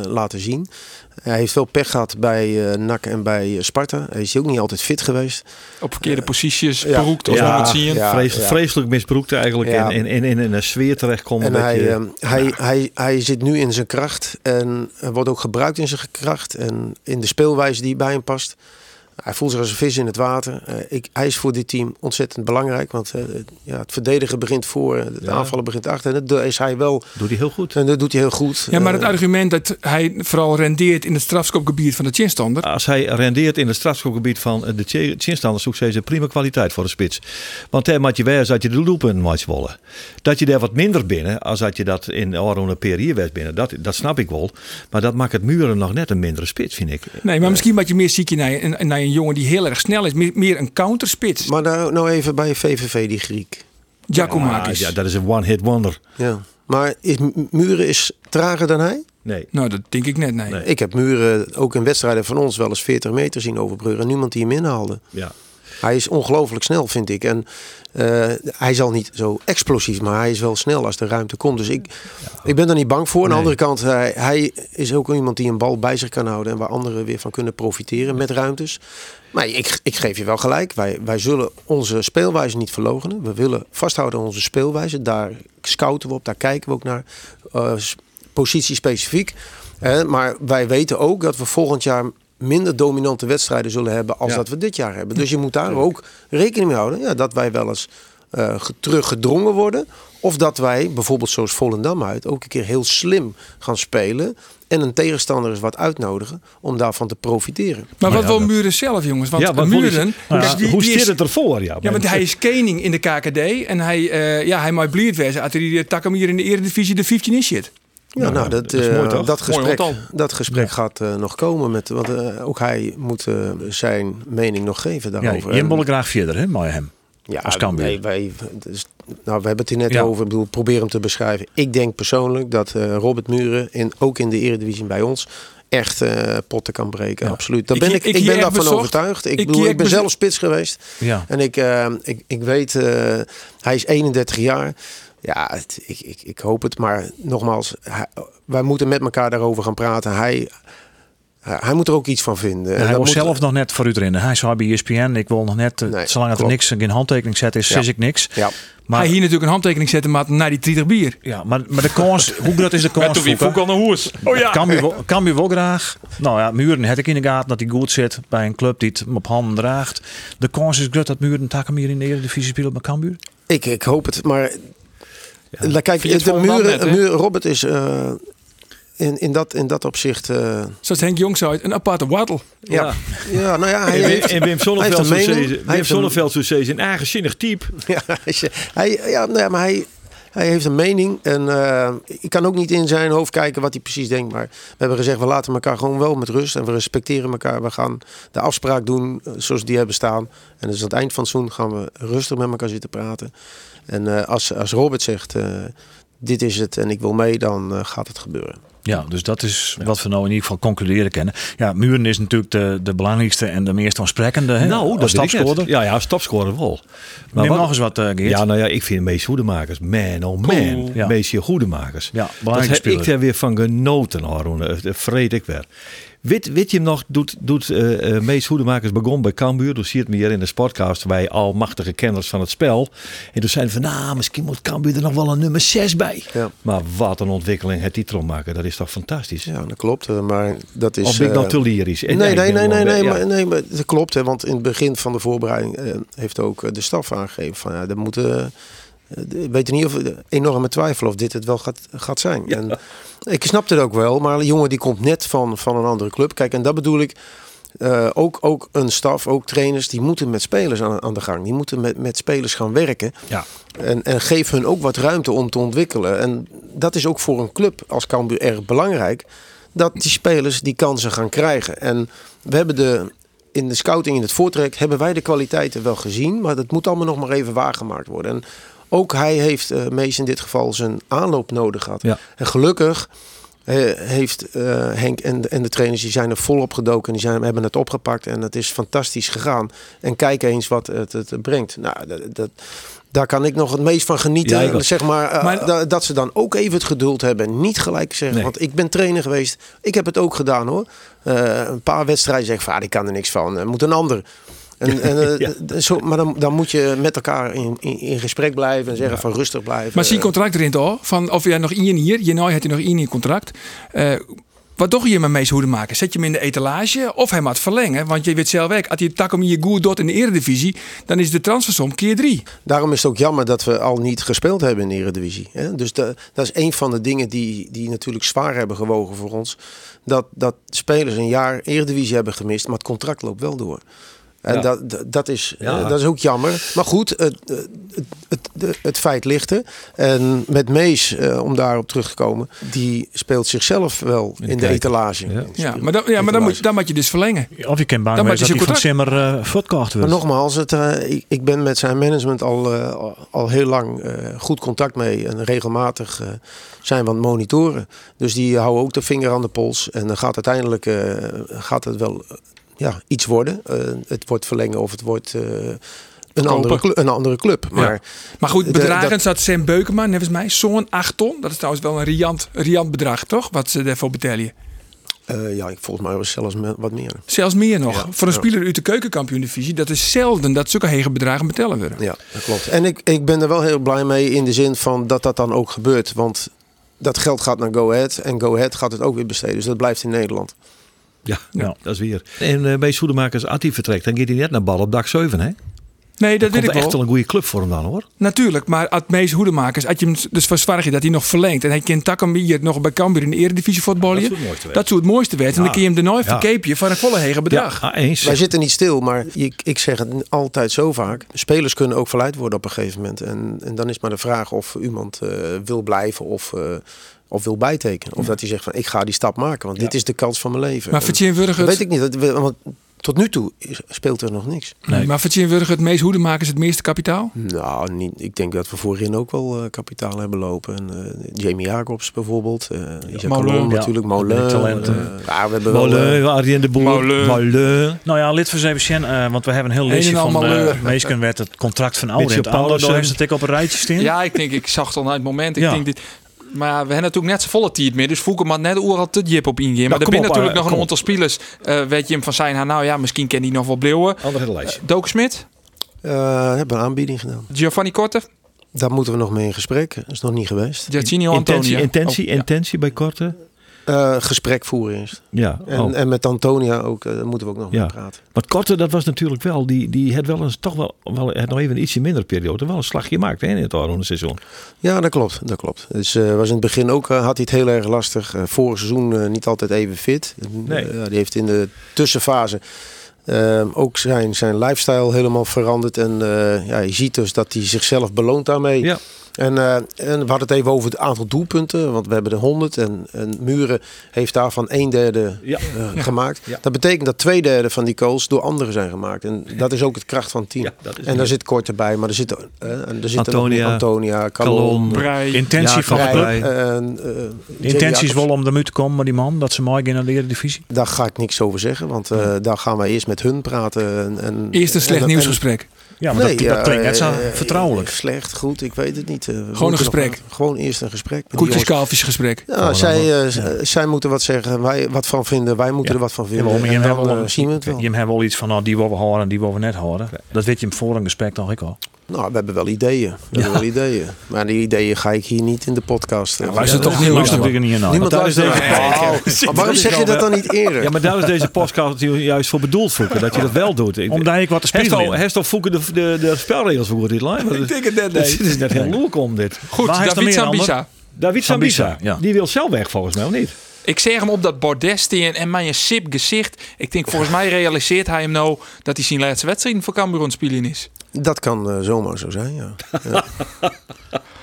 Speaker 5: laten zien. Hij heeft veel pech gehad bij eh NAC en bij eh, Sparta. Hij is ook niet altijd fit geweest.
Speaker 8: Op verkeerde posities,
Speaker 5: Ja.
Speaker 8: beroekt of
Speaker 5: Ja.
Speaker 8: ja, het zien.
Speaker 5: Ja.
Speaker 6: Vrees- Vreselijk misbroekt eigenlijk.
Speaker 5: Ja.
Speaker 6: En in, in, in een sfeer terechtkomen.
Speaker 5: En hij,
Speaker 6: je,
Speaker 5: hij, hij, hij zit nu in zijn kracht en hij wordt ook gebruikt in zijn kracht en in de speelwijze die bij hem past. Hij voelt zich als een vis in het water. Eh, ik, hij is voor dit team ontzettend belangrijk, want eh, ja, het verdedigen begint voor, het
Speaker 6: Ja.
Speaker 5: aanvallen begint achter. En dat is hij wel.
Speaker 6: Doet hij heel goed.
Speaker 5: En dat doet hij heel goed.
Speaker 7: Ja, maar het
Speaker 5: Eh,
Speaker 7: argument dat hij vooral rendeert in het strafschopgebied van de chinstander.
Speaker 6: Als hij rendeert in het strafschopgebied van de Chinstanders, zoekt ze prima kwaliteit voor de spits. Want hij moet je wijs dat je de doelpunt moet wollen. Dat je daar wat minder binnen, als dat je dat in Oranje Perier werd binnen, dat, dat snap ik wel. Maar dat maakt het Muren nog net een mindere spits, vind ik.
Speaker 7: Nee, maar misschien wat je meer ziek naar, een- naar een jongen die heel erg snel is. Meer, meer een counterspits.
Speaker 5: Maar nou, nou even bij VVV, die Griek.
Speaker 7: Giacomakis.
Speaker 6: Ja, dat is een one-hit wonder.
Speaker 5: Ja. Maar is, Muren is trager dan hij?
Speaker 6: Nee.
Speaker 7: Nou, dat denk ik net, nee.
Speaker 5: Ik heb Muren ook in wedstrijden van ons wel eens 40 meter zien overbruggen. En niemand die hem inhaalde.
Speaker 6: Ja.
Speaker 5: Hij is ongelooflijk snel, vind ik. En eh, hij zal niet zo explosief, maar hij is wel snel als de ruimte komt. Dus ik, ik ben er niet bang voor. Aan de andere kant, hij, hij is ook iemand die een bal bij zich kan houden. En waar anderen weer van kunnen profiteren met ruimtes. Maar ik, ik geef je wel gelijk. Wij, wij zullen onze speelwijze niet verlogenen. We willen vasthouden aan onze speelwijze. Daar scouten we op, daar kijken we ook naar. s- positie specifiek. Eh, maar wij weten ook dat we volgend jaar minder dominante wedstrijden zullen hebben als
Speaker 6: Ja.
Speaker 5: dat we dit jaar hebben. Dus je moet daar ook rekening mee houden ja, dat wij wel eens eh, ge- teruggedrongen worden. Of dat wij, bijvoorbeeld zoals Volendam uit, ook een keer heel slim gaan spelen. En een tegenstander eens wat uitnodigen om daarvan te profiteren.
Speaker 7: Maar wat
Speaker 6: ja,
Speaker 7: wil
Speaker 6: dat-
Speaker 7: Muren zelf, jongens? Want
Speaker 6: Ja, wat wil
Speaker 7: Muren...
Speaker 6: hij- Nou
Speaker 7: die-
Speaker 6: hoe
Speaker 7: die is-
Speaker 6: het ervoor? Ja,
Speaker 7: Ja, want hij is koning in de KKD. En hij, eh, ja, hij mag blierd wezen. Als hij die takken hier in de eredivisie de 15 in zit.
Speaker 5: Ja, nou, dat,
Speaker 6: dat mooi,
Speaker 5: eh, dat
Speaker 8: Mooi
Speaker 5: gesprek, dat gesprek gaat eh, nog komen. Met, want eh, ook hij moet zijn mening nog geven
Speaker 1: Ja,
Speaker 5: daarover.
Speaker 1: je
Speaker 5: En-
Speaker 1: willen graag verder, hè, maar hem.
Speaker 5: Ja,
Speaker 1: als
Speaker 5: nee, wij, dus, nou, we hebben het hier net
Speaker 1: Ja.
Speaker 5: over. Ik bedoel, probeer hem te beschrijven. Ik denk persoonlijk dat Robert Muren, in, ook in de Eredivisie bij ons, echt eh, potten kan breken. Absoluut. Daar ben ik,
Speaker 7: ik
Speaker 5: ben daarvan
Speaker 7: bezocht.
Speaker 5: overtuigd. Ik,
Speaker 7: Ik
Speaker 5: bedoel, ik ben zelf spits geweest.
Speaker 1: Ja.
Speaker 5: En ik, eh, ik, ik weet, hij is 31 jaar. Ja, het- ik, ik, ik hoop het. Maar nogmaals, hij- wij moeten met elkaar daarover gaan praten. Hij, hij, moet er ook iets van vinden. En
Speaker 1: hij
Speaker 5: dat
Speaker 1: was
Speaker 5: moet-
Speaker 1: zelf nog net voor u erin. Hij zei bij ESPN, ik wil nog net, eh,
Speaker 5: Nee,
Speaker 1: zolang het er niks, geen handtekening zet is,
Speaker 5: Ja.
Speaker 1: zie ik niks.
Speaker 5: Ja.
Speaker 1: Maar,
Speaker 7: hij hier natuurlijk een handtekening zetten maar naar die 30 bier.
Speaker 1: ja, maar, maar de kans, hoe groot is de
Speaker 8: Met
Speaker 1: kans?
Speaker 8: wie aan de hoes. Oh ja.
Speaker 1: Kan je, wel, kan je wel graag. Nou ja, Muren heb ik in de gaten dat hij goed zit bij een club die het hem op handen draagt. De kans is groot dat Muren takken hier in de Eredivisie speelt met Cambuur.
Speaker 5: Ik, ik hoop het, maar Kijk,
Speaker 8: Vind je het
Speaker 5: de muren, Robert is eh, in, in, dat, in dat opzicht. eh,
Speaker 7: Zoals Henk Jong zei, een aparte waddel.
Speaker 5: ja. Ja. nou ja, hij
Speaker 6: En Wim,
Speaker 5: heeft,
Speaker 6: en Wim
Speaker 5: hij
Speaker 6: Sonneveld
Speaker 5: Hij
Speaker 6: Wim
Speaker 5: heeft een-
Speaker 6: Sonneveld een eigenzinnig type.
Speaker 5: Ja, hij, ja, nou ja, maar hij, hij heeft een mening. En eh, ik kan ook niet in zijn hoofd kijken wat hij precies denkt. Maar we hebben gezegd, we laten elkaar gewoon wel met rust. En we respecteren elkaar. We gaan de afspraak doen zoals die hebben staan. En dus aan het eind van het seizoen gaan we rustig met elkaar zitten praten. En eh, als, als Robert zegt, eh, dit is het en ik wil mee, dan eh, gaat het gebeuren.
Speaker 1: Ja, dus dat is wat we nou in ieder geval concluderen kennen. Ja, Muren is natuurlijk de, de belangrijkste en de meest aansprekende. Hè?
Speaker 6: Nou, dat ik
Speaker 1: stapscorer.
Speaker 6: Ja, ja, stapscorer wel.
Speaker 1: Neem
Speaker 6: wat-
Speaker 1: nog eens wat, eh Geert.
Speaker 6: Ja, nou ja, ik vind meest goedemakers. Man, oh man.
Speaker 1: Ja.
Speaker 6: Meest goedemakers.
Speaker 1: Ja,
Speaker 6: dat
Speaker 1: belangrijke
Speaker 6: heb ik daar weer van genoten, Haroon. Dat vreet ik weer. Weet, weet je hem nog, doet, doet uh, Mees Hoedemakers begon bij Cambuur. Dus zie je het meer in de sportcast bij almachtige kenners van het spel. En toen zeiden van, nou, misschien moet Cambuur er nog wel een nummer 6 bij.
Speaker 5: Ja.
Speaker 6: Maar wat een ontwikkeling het titel maken, dat is toch fantastisch.
Speaker 5: Ja, dat klopt. uh, Maar dat is...
Speaker 6: Of ben ik nog te lyrisch?
Speaker 5: Nee, nee, nee, nee, nee, nee, maar, nee, maar dat klopt. Hè, want in het begin van de voorbereiding heeft ook de staf aangegeven van, ja, er moeten... Ik weet niet of enorme twijfel of dit het wel gaat, gaat zijn.
Speaker 6: Ja.
Speaker 5: En ik snap het ook wel, maar een jongen die komt net van, van een andere club. Kijk, en dat bedoel ik. Uh, ook, ook een staf, ook trainers, die moeten met spelers aan, aan de gang. Die moeten met, met spelers gaan werken.
Speaker 6: Ja.
Speaker 5: En, en geef hun ook wat ruimte om te ontwikkelen. En dat is ook voor een club als Cambuur erg belangrijk. Dat die spelers die kansen gaan krijgen. En we hebben de, in de scouting, in het voortrek, hebben wij de kwaliteiten wel gezien. Maar dat moet allemaal nog maar even waargemaakt worden. En ook hij heeft uh, meest in dit geval zijn aanloop nodig gehad.
Speaker 6: Ja.
Speaker 5: En gelukkig uh, heeft uh, Henk en de, en de trainers die zijn er volop gedoken. Die zijn, hebben het opgepakt en het is fantastisch gegaan. En kijk eens wat het, het brengt. Nou, dat, dat, daar kan ik nog het meest van genieten.
Speaker 6: Ja,
Speaker 5: zeg maar,
Speaker 6: maar
Speaker 5: dat, dat ze dan ook even het geduld hebben. Niet gelijk zeggen.
Speaker 6: Nee.
Speaker 5: Want ik ben trainer geweest. Ik heb het ook gedaan hoor. Uh, een paar wedstrijden zeg ik van, ah, die kan er niks van. Er moet een ander. En, en,
Speaker 6: Ja.
Speaker 5: zo, maar dan, dan moet je met elkaar in, in, in gesprek blijven en zeggen van rustig blijven.
Speaker 7: Maar zie contract erin toch? Van of jij nog één hier, je nou had hij nog één in contract. Uh, wat toch je met Mees Hoeden maken? Zet je hem in de etalage of hij moet verlengen? Want je weet zelf ook, als je Takom je goed doet in de eredivisie, dan is de transfersom keer drie.
Speaker 5: Daarom is het ook jammer dat we al niet gespeeld hebben in de eredivisie. Hè? Dus de, dat is een van de dingen die, die natuurlijk zwaar hebben gewogen voor ons. Dat, dat spelers een jaar eredivisie hebben gemist, maar het contract loopt wel door. En
Speaker 6: Ja.
Speaker 5: dat, dat, is,
Speaker 6: Ja.
Speaker 5: eh, dat is ook jammer. Maar goed, het, het, het, het, het feit ligt er. En met Mees, eh, om daarop terug te komen, die speelt zichzelf wel in, de etalage.
Speaker 6: Ja.
Speaker 7: Ja, maar, dan, ja, maar dan, moet, dan moet je dus verlengen.
Speaker 1: Of je kan bang
Speaker 7: Dan je
Speaker 1: dat hij
Speaker 7: zijn
Speaker 1: van Simmer uh, verkocht
Speaker 5: Maar
Speaker 1: wordt.
Speaker 5: nogmaals, het, eh, ik, ik ben met zijn management al, eh, al, heel lang eh, goed contact mee. En regelmatig eh, zijn we aan het monitoren. Dus die houden ook de vinger aan de pols. En dan gaat uiteindelijk eh, gaat het wel eh, ja, iets worden. Eh, het wordt verlengen of het wordt eh, een, andere club, een andere club. Maar,
Speaker 7: Maar goed, bedragen
Speaker 5: dat-
Speaker 7: staat Sam Beukema, nevens mij, zo'n 8 ton. Dat is trouwens wel een riant, riant bedrag, toch? Wat ze daarvoor betalen.
Speaker 5: eh, ja, ik- volgens mij was zelfs wat meer.
Speaker 7: Zelfs meer nog.
Speaker 5: Ja,
Speaker 7: Voor een
Speaker 5: ja.
Speaker 7: speler uit de keukenkampioen-divisie, dat is zelden dat zulke hege bedragen betalen worden.
Speaker 5: Ja, dat klopt. En ik, ik ben er wel heel blij mee in de zin van dat dat dan ook gebeurt. Want dat geld gaat naar Go Ahead en Go Ahead gaat het ook weer besteden. Dus dat blijft in Nederland.
Speaker 6: Ja,
Speaker 1: Ja.
Speaker 6: dat is weer. En uh, bij Soedemakers, als hij vertrekt, dan gaat hij net naar bal op dak 7, hè?
Speaker 7: Nee, dat
Speaker 6: Dat
Speaker 7: weet ik
Speaker 6: echt
Speaker 7: wel.
Speaker 6: wel een goede club voor hem dan, hoor.
Speaker 7: Natuurlijk, maar als meest hoedemakers, als je hem dus verzwaar je dat hij nog verlengt en hij kan Takam hier nog bij Cambuur in de eredivisie voetballen,
Speaker 6: Dat zou het mooiste
Speaker 7: dat zou het mooiste weten. En dan kun je hem de nooit
Speaker 6: Ja.
Speaker 7: verkeepje voor een volle hege bedrag.
Speaker 6: Ja, ah, eens.
Speaker 5: Wij zitten niet stil, maar ik, ik zeg het altijd zo vaak. Spelers kunnen ook verleid worden op een gegeven moment. En, en dan is maar de vraag of iemand eh, wil blijven of, eh, of wil bijtekenen. Of dat hij zegt van ik ga die stap maken, want dit is de kans van mijn leven.
Speaker 7: Maar het,
Speaker 5: weet ik niet, dat, we- want tot nu toe is- speelt er nog niks.
Speaker 7: nee. maar Vertien Wurg het meest hoedemakers het meeste kapitaal?
Speaker 5: Nou, niet, ik denk dat we voorin ook wel eh, kapitaal hebben lopen. En, eh, Jamie Jacobs bijvoorbeeld. eh Isaac
Speaker 7: Molen.
Speaker 1: Ja,
Speaker 5: natuurlijk. Molen. eh, ja, we hebben wel...
Speaker 6: Molen, Arjen de Boer.
Speaker 8: Molen.
Speaker 6: Molen.
Speaker 1: Nou ja, lid van uh, want we hebben een heel lijstje van uh, Meesken werd het contract van. Daar
Speaker 6: Paulussen.
Speaker 1: heeft het ik op een rijtje staan.
Speaker 8: Ja, ik denk, ik zag het al naar het moment. Ik
Speaker 1: Ja.
Speaker 8: denk dit, maar we hebben natuurlijk net z'n volle tijd meer. Dus Voeken maar net overal te jip op ingaan. Maar er zijn natuurlijk
Speaker 1: eh,
Speaker 8: nog een aantal spelers. eh weet je hem van zijn haar, nou ja, misschien ken die nog wel bleeuwen.
Speaker 6: Andere lijstje.
Speaker 8: Doken Smit,
Speaker 5: eh, we hebben een aanbieding gedaan.
Speaker 8: Giovanni Korte,
Speaker 5: Daar moeten we nog mee in gesprek. Dat is nog niet geweest.
Speaker 8: Giacchino
Speaker 6: Intentie,
Speaker 8: Antonia.
Speaker 6: intentie,
Speaker 8: Oh, ja.
Speaker 6: intentie bij Korte.
Speaker 5: Eh, gesprek voeren eerst.
Speaker 6: Ja.
Speaker 5: En,
Speaker 6: oh.
Speaker 5: en met Antonia ook, eh, daar moeten we ook nog
Speaker 6: Ja.
Speaker 5: mee praten.
Speaker 6: Maar Korte, dat was natuurlijk wel, die, die had wel eens toch wel, wel had nog even een ietsje minder periode, wel een slagje gemaakt hè, in het Oranje seizoen.
Speaker 5: Ja, dat klopt. Dat klopt. Dus eh, was in het begin ook, had hij het heel erg lastig. Vorig seizoen niet altijd even fit.
Speaker 6: Nee.
Speaker 5: Die heeft in de tussenfase ook zijn, zijn lifestyle helemaal veranderd. En ja, je ziet dus dat hij zichzelf beloont daarmee.
Speaker 6: Ja.
Speaker 5: En, eh, en we hadden het even over het aantal doelpunten. Want we hebben er 100 en, en Muren heeft daarvan een derde
Speaker 6: Ja.
Speaker 5: eh, gemaakt.
Speaker 6: Ja.
Speaker 5: Dat betekent dat twee derde van die goals door anderen zijn gemaakt. En dat is ook het kracht van het team. En daar zit Kort erbij, maar er zitten, eh, en er nog
Speaker 6: Antonia,
Speaker 5: Antonia,
Speaker 6: Calon,
Speaker 5: Calon.
Speaker 1: Intentie
Speaker 6: Ja,
Speaker 1: van de
Speaker 5: en, eh,
Speaker 1: De intentie is wel om eruit te komen, maar die man, dat ze mooi naar de Eredivisie.
Speaker 5: Daar ga ik niks over zeggen, want eh, daar gaan wij eerst met hun praten. En, en,
Speaker 7: Eerst een
Speaker 5: en
Speaker 7: slecht
Speaker 5: dat-
Speaker 7: nieuwsgesprek.
Speaker 1: Ja, maar dat,
Speaker 5: Nee,
Speaker 1: dat klinkt net zo
Speaker 5: eh,
Speaker 1: vertrouwelijk.
Speaker 5: Slecht, goed, ik weet het niet.
Speaker 7: gewoon een gesprek.
Speaker 5: gewoon eerst een gesprek.
Speaker 7: Koetjes, kalfjes gesprek.
Speaker 5: Ja, zij, zij moeten wat zeggen, wij wat van vinden, wij moeten er wat van vinden.
Speaker 1: Ja, wel. Je hebt wel iets van, nou, die willen we horen en die willen we net horen. Dat weet je hem voor een gesprek toch ik al.
Speaker 5: Nou, we hebben wel ideeën. We hebben wel ideeën. Maar die ideeën ga ik hier niet in de podcast.
Speaker 7: Ja, maar is het toch niet
Speaker 1: naar.
Speaker 5: Niemand luistert. Oh, waarom zeg je dat dan niet eerder?
Speaker 6: Ja, maar daar is deze podcast juist voor bedoeld, Voeken. Dat je dat wel doet.
Speaker 1: Omdat ik wat te spelen
Speaker 6: Heeft Voeken de, de, de spelregels voor dit line?
Speaker 7: Ik denk het net, nee.
Speaker 6: Het is net heel moeilijk om dit.
Speaker 8: Goed, David Sambisa.
Speaker 6: David Sambisa. Die wil zelf weg volgens mij, of niet?
Speaker 8: Ik zeg hem op dat bordestien en mijn sip gezicht. Ik denk, volgens mij realiseert hij hem nou dat hij zijn laatste wedstrijd voor Cambuur aan spelen is.
Speaker 5: Dat kan uh, zomaar zo zijn, ja. ja.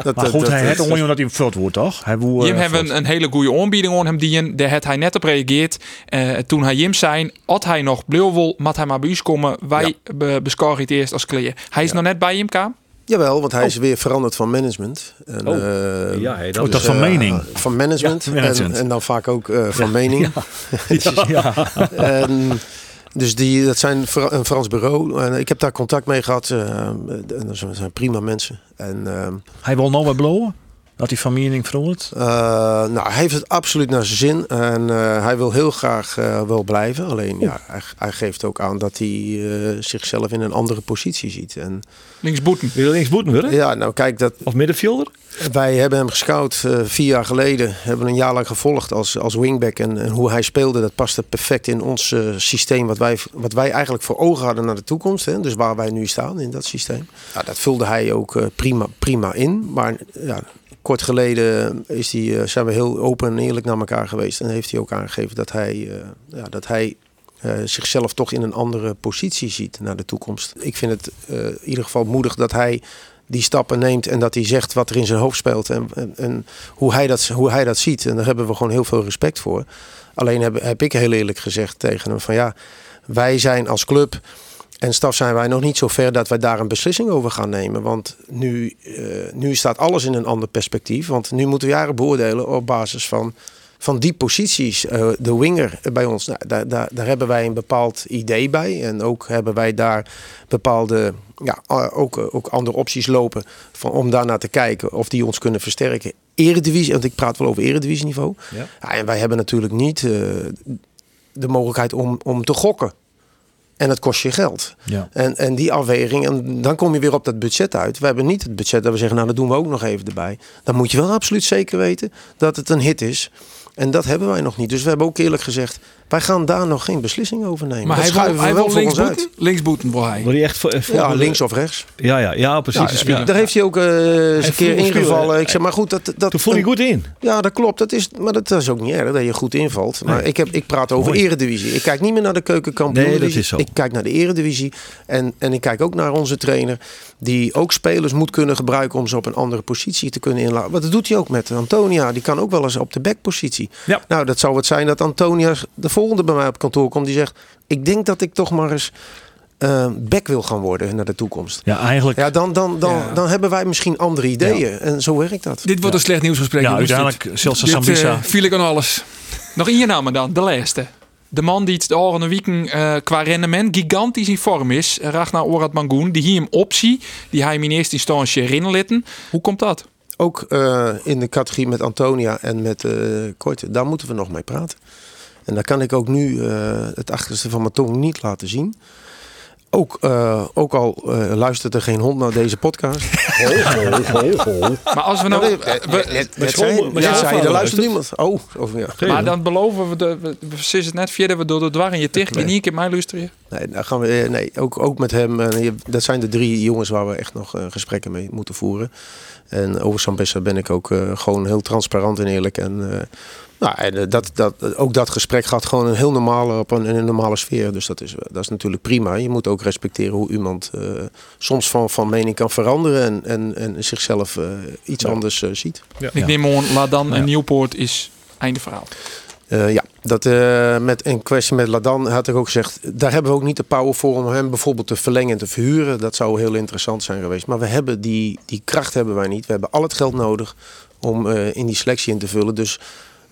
Speaker 1: dat, maar goed, dat, hij heeft ongeveer dat hij vult wordt, toch? Hij
Speaker 8: wil, Jim hebben een, een hele goede aanbieding aan hem die daar had hij net op reageerd. Uh, toen hij Jim zijn, had hij nog wil, mat hij maar bij ons komen. Wij ja. be, het eerst als kleer. Hij is nog net bij Jim Kaam.
Speaker 5: Jawel, want hij oh. is weer veranderd van management. En,
Speaker 1: oh. Uh, ja, dat, oh, dat is van mening.
Speaker 5: Van management, ja, management. En, en, dan vaak ook van mening. ja. en, dus die, dat zijn een Frans bureau. En ik heb daar contact mee gehad. Uh, dat zijn prima mensen. En, uh,
Speaker 1: hij wil nou wat blowen? Dat hij van mening verandert?
Speaker 5: Uh, nou, hij heeft het absoluut naar zijn zin. En hij wil heel graag wel blijven. Alleen ja, hij, hij, geeft ook aan dat hij zichzelf in een andere positie ziet. En,
Speaker 8: linksboeten.
Speaker 6: Wil je linksboeten willen?
Speaker 5: Ja, nou kijk dat...
Speaker 6: Of middenvelder?
Speaker 5: Wij hebben hem gescout uh, vier jaar geleden. Hebben een jaar lang gevolgd als, als wingback. En, en hoe hij speelde, dat paste perfect in ons uh, systeem. Wat wij, wat wij eigenlijk voor ogen hadden naar de toekomst. Hè? Dus waar wij nu staan in dat systeem. Ja, dat vulde hij ook uh, prima, prima in. Maar ja, kort geleden is die, zijn we heel open en eerlijk naar elkaar geweest. En heeft hij ook aangegeven dat hij, ja, dat hij zichzelf toch in een andere positie ziet naar de toekomst. Ik vind het in ieder geval moedig dat hij die stappen neemt en dat hij zegt wat er in zijn hoofd speelt en, en, en, hoe, hij dat, hoe hij dat ziet. En daar hebben we gewoon heel veel respect voor. Alleen heb, heb ik heel eerlijk gezegd tegen hem van ja, wij zijn als club en staf zijn wij nog niet zo ver dat wij daar een beslissing over gaan nemen. Want nu, uh, nu staat alles in een ander perspectief. Want nu moeten we jaren beoordelen op basis van van die posities, uh, de winger bij ons, nou, daar, daar, daar hebben wij een bepaald idee bij. En ook hebben wij daar bepaalde, ja, ook, eh, ook andere opties lopen van, om daarnaar te kijken of die ons kunnen versterken. Eredivisie, want ik praat wel over eredivisieniveau. Ja. ja en wij hebben natuurlijk niet uh, de mogelijkheid om, om te gokken. En het kost je geld. Ja. En, en die afweging, en dan kom je weer op dat budget uit. We hebben niet het budget dat we zeggen, nou dat doen we ook nog even erbij. Dan moet je wel absoluut zeker weten dat het een hit is. En dat hebben wij nog niet. Dus we hebben ook eerlijk gezegd, wij gaan daar nog geen beslissing over nemen.
Speaker 7: Maar
Speaker 5: dat
Speaker 7: hij wil, hij wil linksboeten? Linksboeten wil hij.
Speaker 6: Wil hij echt voor,
Speaker 5: ja, links of rechts.
Speaker 6: Ja, ja, ja precies.
Speaker 5: Ja, daar heeft hij ook uh, eens een keer ingevallen. Ik zeg, maar goed, dat, dat,
Speaker 6: Toen voel je goed in.
Speaker 5: Ja, dat klopt. Dat is, maar dat is ook niet erg dat je goed invalt. Maar nee. ik, heb, ik praat over Mooi. eredivisie. Ik kijk niet meer naar de keukenkampioen.
Speaker 6: Nee, dat is zo.
Speaker 5: Ik kijk naar de eredivisie. En, en ik kijk ook naar onze trainer. Die ook spelers moet kunnen gebruiken om ze op een andere positie te kunnen inlaten. Maar dat doet hij ook met Antonia. Die kan ook wel eens op de backpositie. Ja. Nou, dat zou het zijn dat Antonia de volgende bij mij op kantoor komt die zegt: Ik denk dat ik toch maar eens. Uh, back wil gaan worden naar de toekomst.
Speaker 1: Ja, eigenlijk.
Speaker 5: Ja, dan, dan, dan, ja. dan hebben wij misschien andere ideeën. Ja. En zo werkt dat.
Speaker 7: Dit wordt ja. een slecht nieuwsgesprek.
Speaker 1: Ja, uiteindelijk zelfs
Speaker 7: dit,
Speaker 1: Sambisa.
Speaker 7: Uh, viel ik aan alles.
Speaker 8: Nog in je naam dan, de laatste. De man die het de oranje weken uh, qua rendement gigantisch in vorm is. Ragnar Orad Mangoen. Die hier hem optie. Die hij in eerste instantie herinneren. Hoe komt dat?
Speaker 5: Ook uh, in de categorie met Antonia en met uh, Korte. Daar moeten we nog mee praten. En daar kan ik ook nu uh, het achterste van mijn tong niet laten zien. Ook, uh, ook al uh, luistert er geen hond naar deze podcast.
Speaker 8: ho, ho, ho, maar als we nou...
Speaker 5: Ja, zei, er luistert niemand. Oh, of, ja.
Speaker 8: Maar dan beloven we, de, we, we het net verder we door de dwar in je tegen. Nee. niet in mij luisteren.
Speaker 5: Nee, dan gaan we, nee ook, ook met hem. Uh, dat zijn de drie jongens waar we echt nog gesprekken mee moeten voeren. En over Sambessa ben ik ook gewoon heel transparant en eerlijk. En nou, en dat, dat, ook dat gesprek gaat gewoon een heel normale, op een, een normale sfeer. Dus dat is, dat is natuurlijk prima. Je moet ook respecteren hoe iemand uh, soms van, van mening kan veranderen en, en, en zichzelf uh, iets ja. anders uh, ziet.
Speaker 8: Ja. Ik neem aan, Ladan en Nieuwpoort is einde verhaal.
Speaker 5: ja, dat met een kwestie met Ladan had ik ook gezegd. Daar hebben we ook niet de power voor om hem bijvoorbeeld te verlengen en te verhuren. Dat zou heel interessant zijn geweest. Maar we hebben die, die kracht hebben wij niet. We hebben al het geld nodig om in die selectie in te vullen. Dus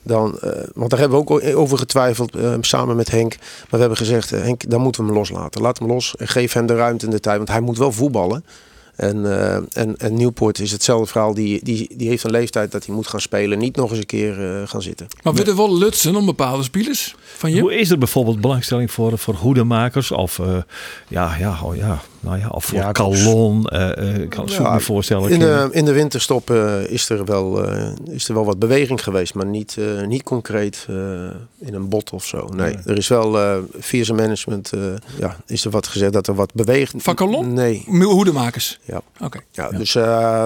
Speaker 5: dan, uh, want daar hebben we ook over getwijfeld uh, samen met Henk. Maar we hebben gezegd, uh, Henk, dan moeten we hem loslaten. Laat hem los en geef hem de ruimte en de tijd. Want hij moet wel voetballen. En, uh, en, en Nieuwpoort is hetzelfde verhaal. Die, die, die heeft een leeftijd dat hij moet gaan spelen. Niet nog eens een keer uh, gaan zitten.
Speaker 7: Maar wordt er wel lutsen om bepaalde spelers van je?
Speaker 6: Hoe is er bijvoorbeeld belangstelling voor, voor hoedemakers? Of, uh, ja, ja, oh, ja, nou ja, of voor ja, Calon? ik kan ja, me voorstellen.
Speaker 5: In de, in de winterstop is, er wel, is er wel wat beweging geweest. Maar niet, niet concreet in een bot of zo. Nee, er is wel via zijn management ja, is er wat gezegd dat er wat beweegt.
Speaker 7: Van Calon?
Speaker 5: Nee.
Speaker 7: Hoedemakers?
Speaker 5: Ja.
Speaker 7: Oké.
Speaker 5: Ja, dus uh,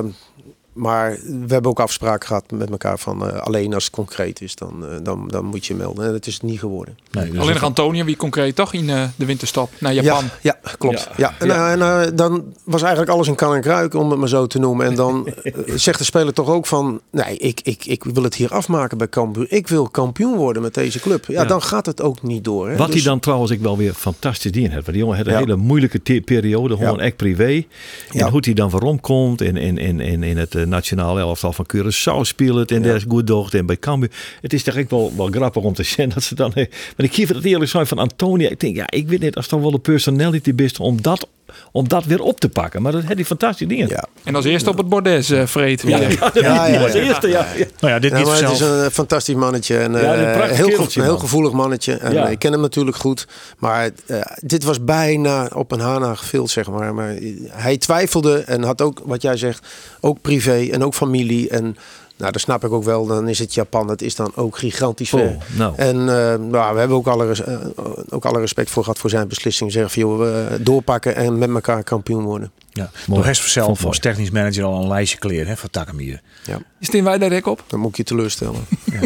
Speaker 5: Maar we hebben ook afspraken gehad met elkaar van uh, alleen als het concreet is, dan, uh, dan, dan moet je melden. En dat is het niet geworden.
Speaker 8: Nee, dus alleen nog Antonia, wie concreet toch in uh, de winterstop naar Japan?
Speaker 5: Ja, ja klopt. Ja. ja. En, en dan was eigenlijk alles in kan en kruik, om het maar zo te noemen. En dan zegt de speler toch ook van, nee, ik, ik, ik wil het hier afmaken bij Cambuur. Ik wil kampioen worden met deze club. Ja, dan gaat het ook niet door. Hè?
Speaker 6: Wat dus... hij dan trouwens ik wel weer fantastisch dien heeft. Want die jongen had een hele moeilijke periode, gewoon echt privé. En hoe hij dan waarom komt in, in, in, in, in het nationale elftal van Curaçao speelt en daar is goed docht en bij Cambuur. Het is toch echt wel, wel grappig om te zien dat ze dan. Maar ik geef het eerlijk zijn van Antonia. Ik denk, ja, ik weet niet als dan wel de personality is om dat om dat weer op te pakken. Maar dat heeft hij fantastische dingen. Ja.
Speaker 8: En als eerste op het bordes uh, vreet.
Speaker 6: Ja, ja, ja, ja, als eerste, ja.
Speaker 5: Nou ja, dit ja, maar het is een fantastisch mannetje. En, uh, heel, heel gevoelig mannetje. En ik ken hem natuurlijk goed. Maar uh, dit was bijna op een hana gevild, zeg maar. Maar hij twijfelde en had ook, wat jij zegt, ook privé en ook familie. En nou, dat snap ik ook wel. Dan is het Japan. Het is dan ook gigantisch ver. Oh, nou. En uh, nou, we hebben ook alle, uh, ook alle respect voor gehad voor zijn beslissing. Zeggen van, joh, uh, doorpakken en met elkaar kampioen worden.
Speaker 1: Ja, maar hij zelf als technisch manager al een lijstje kleren hè, van Takamir.
Speaker 5: Ja.
Speaker 7: Steen wij daar rek op?
Speaker 5: Dan moet ik je teleurstellen. ja.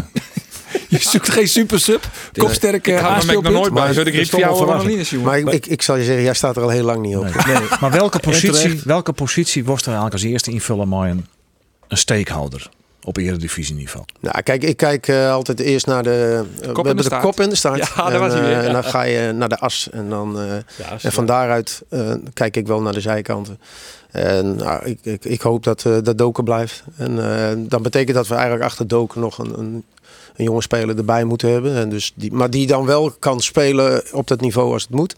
Speaker 7: Je zoekt geen super sub, kopsterke
Speaker 8: haarspeelpunt. Ik nooit bij. Zo de griep jou
Speaker 5: Maar ik, ik, zal je zeggen, jij staat er al heel lang niet op.
Speaker 1: Nee. nee. Maar welke positie, welke positie was er eigenlijk als eerste invullen maar een, steekhouder? op eredivisieniveau?
Speaker 5: Nou, kijk, ik kijk uh, altijd eerst naar de, uh, kop, in de, de kop in de start.
Speaker 8: Ja, en, daar was hij weer,
Speaker 5: ja. en dan ga je naar de as. En, dan, uh, as, en van daaruit kijk ik wel naar de zijkanten. En nou, ik, ik, ik, hoop dat, dat Doken blijft. En dan betekent dat we eigenlijk achter Doken nog een, een, een jonge speler erbij moeten hebben. En dus die, maar die dan wel kan spelen op dat niveau als het moet.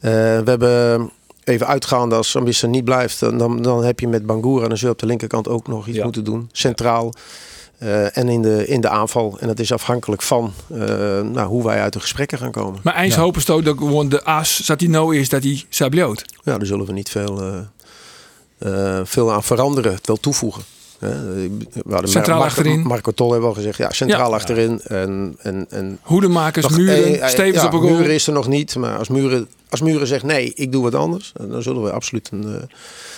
Speaker 5: we hebben even uitgaande als Ambissa niet blijft, dan, dan heb je met Bangura en dan zul je op de linkerkant ook nog iets moeten doen. Centraal. Uh, en in de, in de aanval. En dat is afhankelijk van uh, nou, hoe wij uit de gesprekken gaan komen.
Speaker 7: Maar eens ja. hopen ze ook dat gewoon de as, dat hij nou is, dat hij sablioot.
Speaker 5: Ja, daar zullen we niet veel, uh, veel aan veranderen. Het wel toevoegen.
Speaker 7: centraal
Speaker 5: Marco,
Speaker 7: achterin.
Speaker 5: Marco Tol heeft al gezegd, ja, centraal ja. achterin. En, en, en
Speaker 7: Hoedemakers, Muren, eh, Stevens
Speaker 5: ja,
Speaker 7: op een goal.
Speaker 5: Muren is er nog niet, maar als Muren, als Muren zegt nee, ik doe wat anders, dan zullen we absoluut een,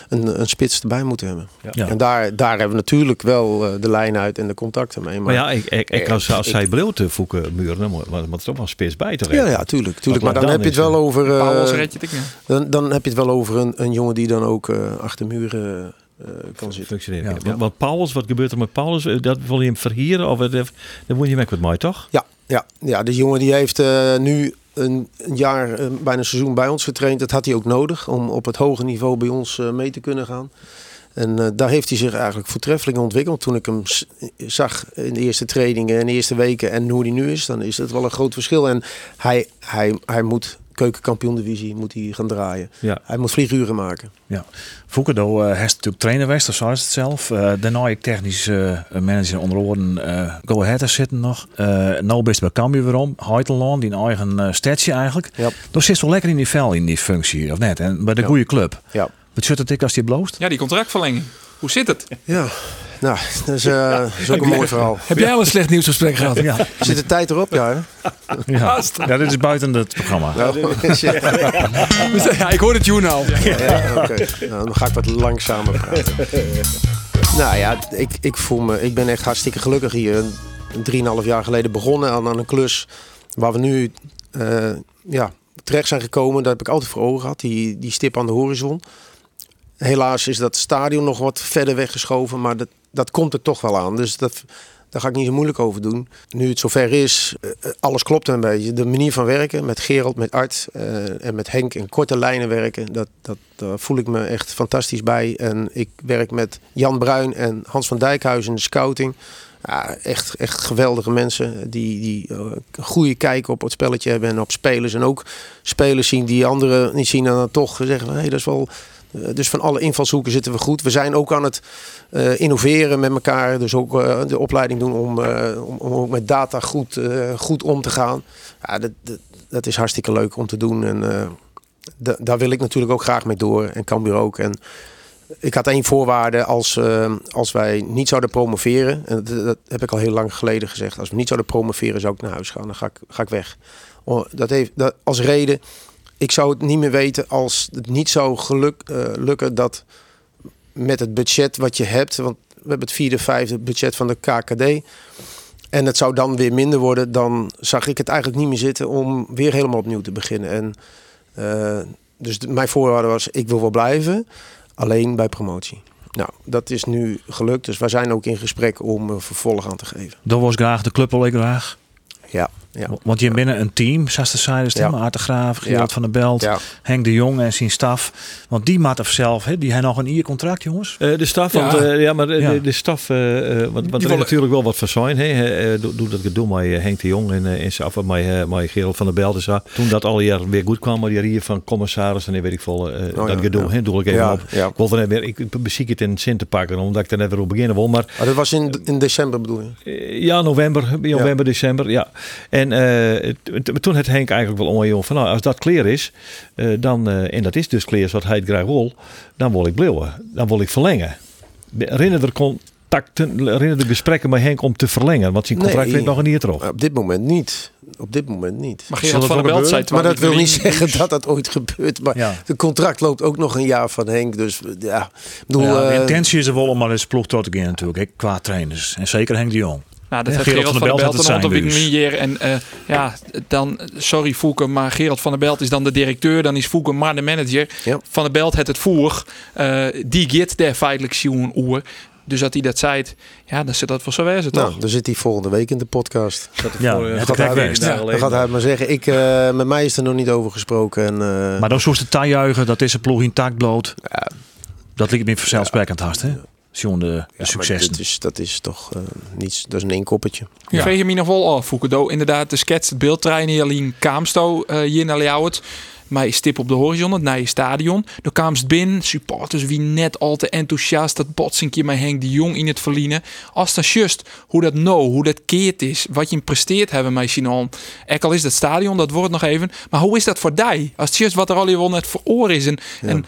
Speaker 5: een, een spits erbij moeten hebben. Ja. En daar, daar hebben we natuurlijk wel de lijn uit en de contacten mee.
Speaker 6: Maar, maar ja, ik, ik, ik als, als zij bril te voeken Muren, dan moet, moet er toch wel een spits bij te
Speaker 5: Ja, ja, tuurlijk. tuurlijk. Maar dan, dan heb je het wel over. Uh, dan, dan heb je het wel over een, een jongen die dan ook uh, achter muren uh, kan zitten.
Speaker 6: Functioneren. Ja. Wat Paulus, wat gebeurt er met Paulus? Dat wil je hem verhieren of dat, dat moet je met met mij toch?
Speaker 5: Ja, ja, ja, de jongen die heeft uh, nu een, jaar, uh, bijna een seizoen bij ons getraind. Dat had hij ook nodig om op het hoge niveau bij ons mee te kunnen gaan. En daar heeft hij zich eigenlijk voortreffelijk ontwikkeld. Toen ik hem zag in de eerste trainingen en de eerste weken en hoe hij nu is, dan is dat wel een groot verschil. En hij, hij, hij moet keukenkampioen-divisie moet hij gaan draaien. Ja. Hij moet vlieguren maken.
Speaker 1: Ja. Foucault uh, heeft natuurlijk trainer geweest, is het zelf. Uh, daarna ik technisch uh, manager onder woorden uh, Go Ahead zitten nog. Uh, nou best bij Cambuur weer om. Heiteland, die eigen uh, stadje eigenlijk. Ja. Dus zit wel lekker in die vel in die functie, of net? En bij de ja. goede club.
Speaker 5: Ja.
Speaker 1: Wat zit het ik als die bloost?
Speaker 8: Ja, die contractverlenging. Hoe zit het?
Speaker 5: Ja, nou, dat is, uh, dat is ook een mooi verhaal.
Speaker 7: Heb jij al een slecht nieuwsgesprek gehad?
Speaker 5: Ja. Zit de tijd erop, ja?
Speaker 1: Ja. ja, dit is buiten het programma.
Speaker 7: Ja, ja ik hoor het you nou.
Speaker 5: Ja, ja oké. Nou, dan ga ik wat langzamer praten. nou ja, ik, ik voel me, ik ben echt hartstikke gelukkig hier. Drieënhalf jaar geleden begonnen aan, aan een klus waar we nu uh, ja, terecht zijn gekomen. Dat heb ik altijd voor ogen gehad, die, die stip aan de horizon. Helaas is dat stadion nog wat verder weggeschoven, maar dat, dat komt er toch wel aan. Dus dat, daar ga ik niet zo moeilijk over doen. Nu het zover is, alles klopt een beetje. De manier van werken met Gerald, met Art uh, en met Henk in korte lijnen werken, dat, dat, daar voel ik me echt fantastisch bij. En ik werk met Jan Bruin en Hans van Dijkhuizen in de scouting. Ja, echt, echt geweldige mensen die, die een goede kijk op het spelletje hebben en op spelers. En ook spelers zien die anderen niet zien en dan toch zeggen: hé, hey, dat is wel dus van alle invalshoeken zitten we goed. We zijn ook aan het innoveren met elkaar. Dus ook de opleiding doen om, om, om, ook met data goed, goed om te gaan. Ja, dat, dat, is hartstikke leuk om te doen. En daar wil ik natuurlijk ook graag mee door. En Cambuur ook. En ik had één voorwaarde als, als wij niet zouden promoveren. En dat, heb ik al heel lang geleden gezegd. Als we niet zouden promoveren, zou ik naar huis gaan. Dan ga ik, ga ik weg. Dat heeft dat, als reden. Ik zou het niet meer weten als het niet zou geluk, uh, lukken dat met het budget wat je hebt. Want we hebben het vierde, vijfde budget van de KKD. En het zou dan weer minder worden. Dan zag ik het eigenlijk niet meer zitten om weer helemaal opnieuw te beginnen. En uh, dus mijn voorwaarde was, ik wil wel blijven alleen bij promotie. Nou, dat is nu gelukt. Dus wij zijn ook in gesprek om een vervolg aan te geven.
Speaker 1: Dat was graag de club al graag.
Speaker 5: Ja. Ja.
Speaker 1: Want je binnen een team, zoals de zijde ja. Maarten Graaf, Gerard van der Belt, Henk de Jong en zijn staf. Want die maakt zelf, hè, die hebben nog een ier contract, jongens.
Speaker 6: Uh, de staf, ja. want uh, ja, maar de, de staf, uh, want, want er is natuurlijk wel wat verzuin. Hè. Doe dat ik doe met Henk de Jong en, en af met, met Gerard van der Belt. Dus, toen dat al jaar weer goed kwam, maar die hier van commissaris en weet ik veel, oh, dat gedoe, ja. doe ik even op. Ik wil dan weer, ik het in Sint te pakken, omdat ik dan even op beginnen wil. Maar,
Speaker 5: dat was in, in december bedoel je?
Speaker 6: ja, november, november, december, ja. En toen het Henk eigenlijk wel ongeveer van nou, als dat kleer is, uh, dan, uh, en dat is dus kleer wat hij het graag wil, dan wil ik blijven. Dan wil ik verlengen. Herinner er contacten, herinner de gesprekken met Henk om te verlengen? Want zijn contract nee, nog een niet erop.
Speaker 5: Op dit moment niet. Op dit moment niet.
Speaker 8: Maar, van de Belt zei
Speaker 5: maar dat wil niet zeggen dat dat ooit gebeurt. Maar ja. de contract loopt ook nog een jaar van Henk. Dus ja,
Speaker 1: bedoel, ja de intentie is er wel om maar eens ploeg tot te gaan natuurlijk. Qua trainers. En zeker Henk de Jong.
Speaker 8: Nou, dat ja, heeft Gerald van, der Belt een aantal dus. En uh, ja, dan, sorry Fouke, maar Gerald van der Belt is dan de directeur. Dan is Fouke maar de manager. Ja. Van der Belt het het voer. Uh, die gaat daar feitelijk zien oer. Dus dat hij dat zei, ja, dan zit dat voor zo
Speaker 5: nou,
Speaker 8: toch?
Speaker 5: dan zit hij volgende week in de podcast.
Speaker 1: ja, voor, het gaat hij,
Speaker 5: ja, dan gaat hij maar zeggen, ik, uh, met mij is er nog niet over gesproken. En, uh,
Speaker 1: maar dan zoals de dat is een ploeg in taak bloot. Ja. Dat ligt me vanzelfsprekend hard, hè? John de, de succes.
Speaker 5: Dat is, dat is toch uh, niets, dat is een eenkoppertje.
Speaker 8: Ja. Veeg je me nog wel af, Foucault. Inderdaad, de sketch, het beeldtrein hier alleen Kaamsto uh, hier naar Ljouwert. Maar stip op de horizon, het naar je stadion. De kaamst binnen, supporters wie net al te enthousiast. Dat botsingje met Henk de Jong in het verliezen. Als dat just hoe dat nou, hoe dat keert is. Wat je presteert hebben met Sinon. Ek al is dat stadion, dat wordt nog even. Maar hoe is dat voor die? Als het just wat er al wel net voor oor is. En, ja. en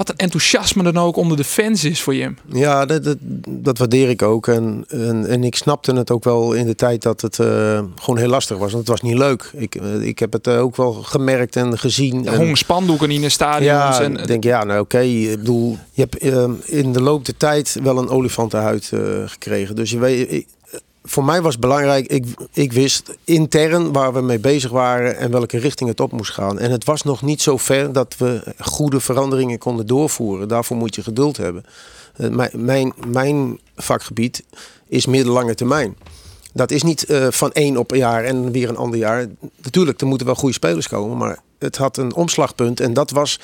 Speaker 8: wat een enthousiasme dan ook onder de fans is voor je.
Speaker 5: Ja, dat, dat, dat waardeer ik ook. En, en, en, ik snapte het ook wel in de tijd dat het uh, gewoon heel lastig was. Want het was niet leuk. Ik, uh, ik heb het uh, ook wel gemerkt en gezien.
Speaker 8: En, spandoeken in de stadions.
Speaker 5: Ja,
Speaker 8: en,
Speaker 5: ik denk ja, nou oké. Okay. Ik bedoel, je hebt in de loop der tijd wel een olifantenhuid gekregen. Dus je weet voor mij was belangrijk, ik, ik wist intern waar we mee bezig waren en welke richting het op moest gaan. En het was nog niet zo ver dat we goede veranderingen konden doorvoeren. Daarvoor moet je geduld hebben. Uh, mijn, mijn vakgebied is middellange termijn. Dat is niet uh, van één op een jaar en weer een ander jaar. Natuurlijk, er moeten wel goede spelers komen, maar het had een omslagpunt. En dat was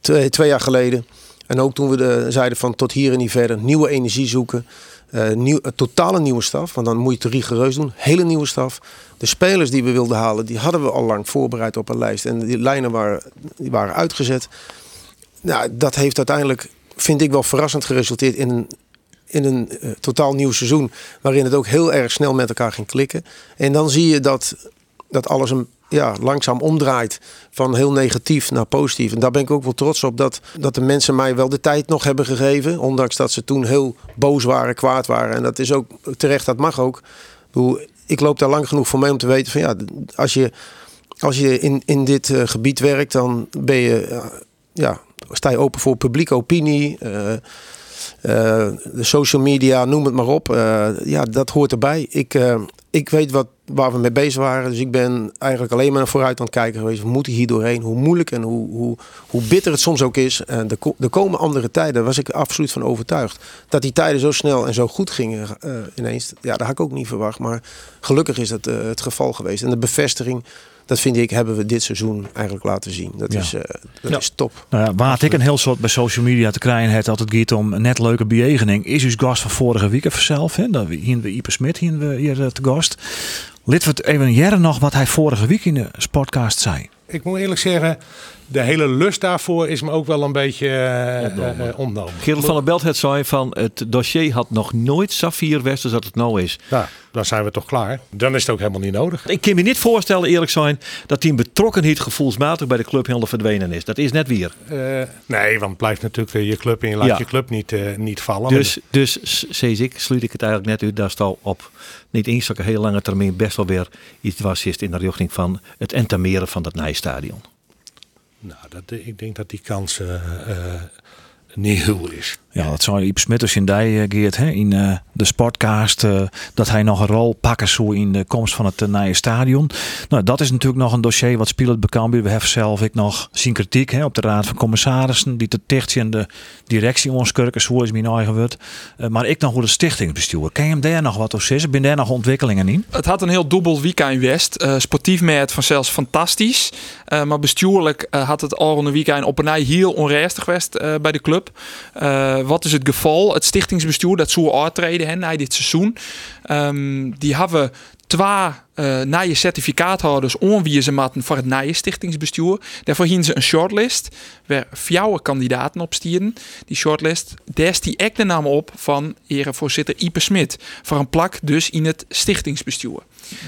Speaker 5: twee, twee jaar geleden. En ook toen we de, zeiden van tot hier en niet verder, nieuwe energie zoeken. Uh, nieuw, totale nieuwe staf, want dan moet je het rigoureus doen. Hele nieuwe staf. De spelers die we wilden halen, die hadden we al lang voorbereid op een lijst. En die lijnen waren, die waren uitgezet. Nou, dat heeft uiteindelijk, vind ik wel verrassend geresulteerd in een, in een uh, totaal nieuw seizoen. Waarin het ook heel erg snel met elkaar ging klikken. En dan zie je dat, dat alles een ja, langzaam omdraait van heel negatief naar positief. En daar ben ik ook wel trots op dat, dat de mensen mij wel de tijd nog hebben gegeven. Ondanks dat ze toen heel boos waren, kwaad waren. En dat is ook terecht, dat mag ook. Ik loop daar lang genoeg voor mee om te weten van ja, als je, als je in, in dit uh, gebied werkt, dan ben je, uh, ja, sta je open voor publieke opinie. Uh, de social media, noem het maar op. ja, dat hoort erbij. Ik, ik weet wat, waar we mee bezig waren. Dus ik ben eigenlijk alleen maar naar vooruit aan het kijken geweest. We moeten hier doorheen. Hoe moeilijk en hoe, hoe, hoe bitter het soms ook is. En er, er komen andere tijden. Was ik absoluut van overtuigd. Dat die tijden zo snel en zo goed gingen ineens. Ja, dat had ik ook niet verwacht. Maar gelukkig is dat het geval geweest. En de bevestiging dat vind ik, hebben we dit seizoen eigenlijk laten zien. Dat, ja. is, uh, dat ja. is top.
Speaker 1: Nou ja, waar ik een heel soort bij social media te krijgen het altijd gaat om net leuke bejegening, is uw gast van vorige week zelf. Hè? Dat hier we Ipe Smit hier, we hier te gast. Lid we even jaren nog wat hij vorige week in de sportcast zei.
Speaker 3: Ik moet eerlijk zeggen, de hele lust daarvoor is me ook wel een beetje uh, ontnomen.
Speaker 6: Gerald van der Belt het zei van het dossier had nog nooit Safir West als dat het nou is.
Speaker 3: Ja, dan zijn we toch klaar. Dan is het ook helemaal niet nodig.
Speaker 6: Ik kan me niet voorstellen, eerlijk zijn, dat die betrokkenheid gevoelsmatig bij de club helemaal verdwenen is. Dat is net weer.
Speaker 3: nee, want blijft natuurlijk je club en je laat je club niet, niet vallen.
Speaker 6: Dus, dus ik, sluit ik het eigenlijk net uit, daar staat op niet eens een hele lange termijn best wel weer iets was in de richting van het entameren van dat Nijstadion.
Speaker 3: Nou, dat, ik denk dat die kans uh, niet heel is.
Speaker 1: Ja, dat zou Iep Smitters in die uh, Geert, hè, in uh, de sportcast, uh, dat hij nog een rol pakken zou in de komst van het uh, nieuwe stadion. Nou, dat is natuurlijk nog een dossier wat speelt bekend. We hebben zelf ik nog zien kritiek hè, op de raad van commissarissen, die te dicht in de directie ons kurken, zo is mijn eigen wordt. maar ik nog hoe de stichtingsbestuur. Kan je hem daar nog wat over zeggen? Ben daar nog ontwikkelingen in?
Speaker 8: Het had een heel dubbel weekend West. sportief met vanzelfs fantastisch. maar bestuurlijk had het al een weekend op een heel onrustig West bij de club wat is het geval? Het stichtingsbestuur dat zou uittreden hè, na dit seizoen. Um, die hebben twee uh, nieuwe certificaathouders onwiezen matten voor het nieuwe stichtingsbestuur. Daarvoor hien ze een shortlist waar vier kandidaten op stieren. Die shortlist, is die ek de naam op van erevoorzitter Ipe Smit. Voor een plak dus in het stichtingsbestuur.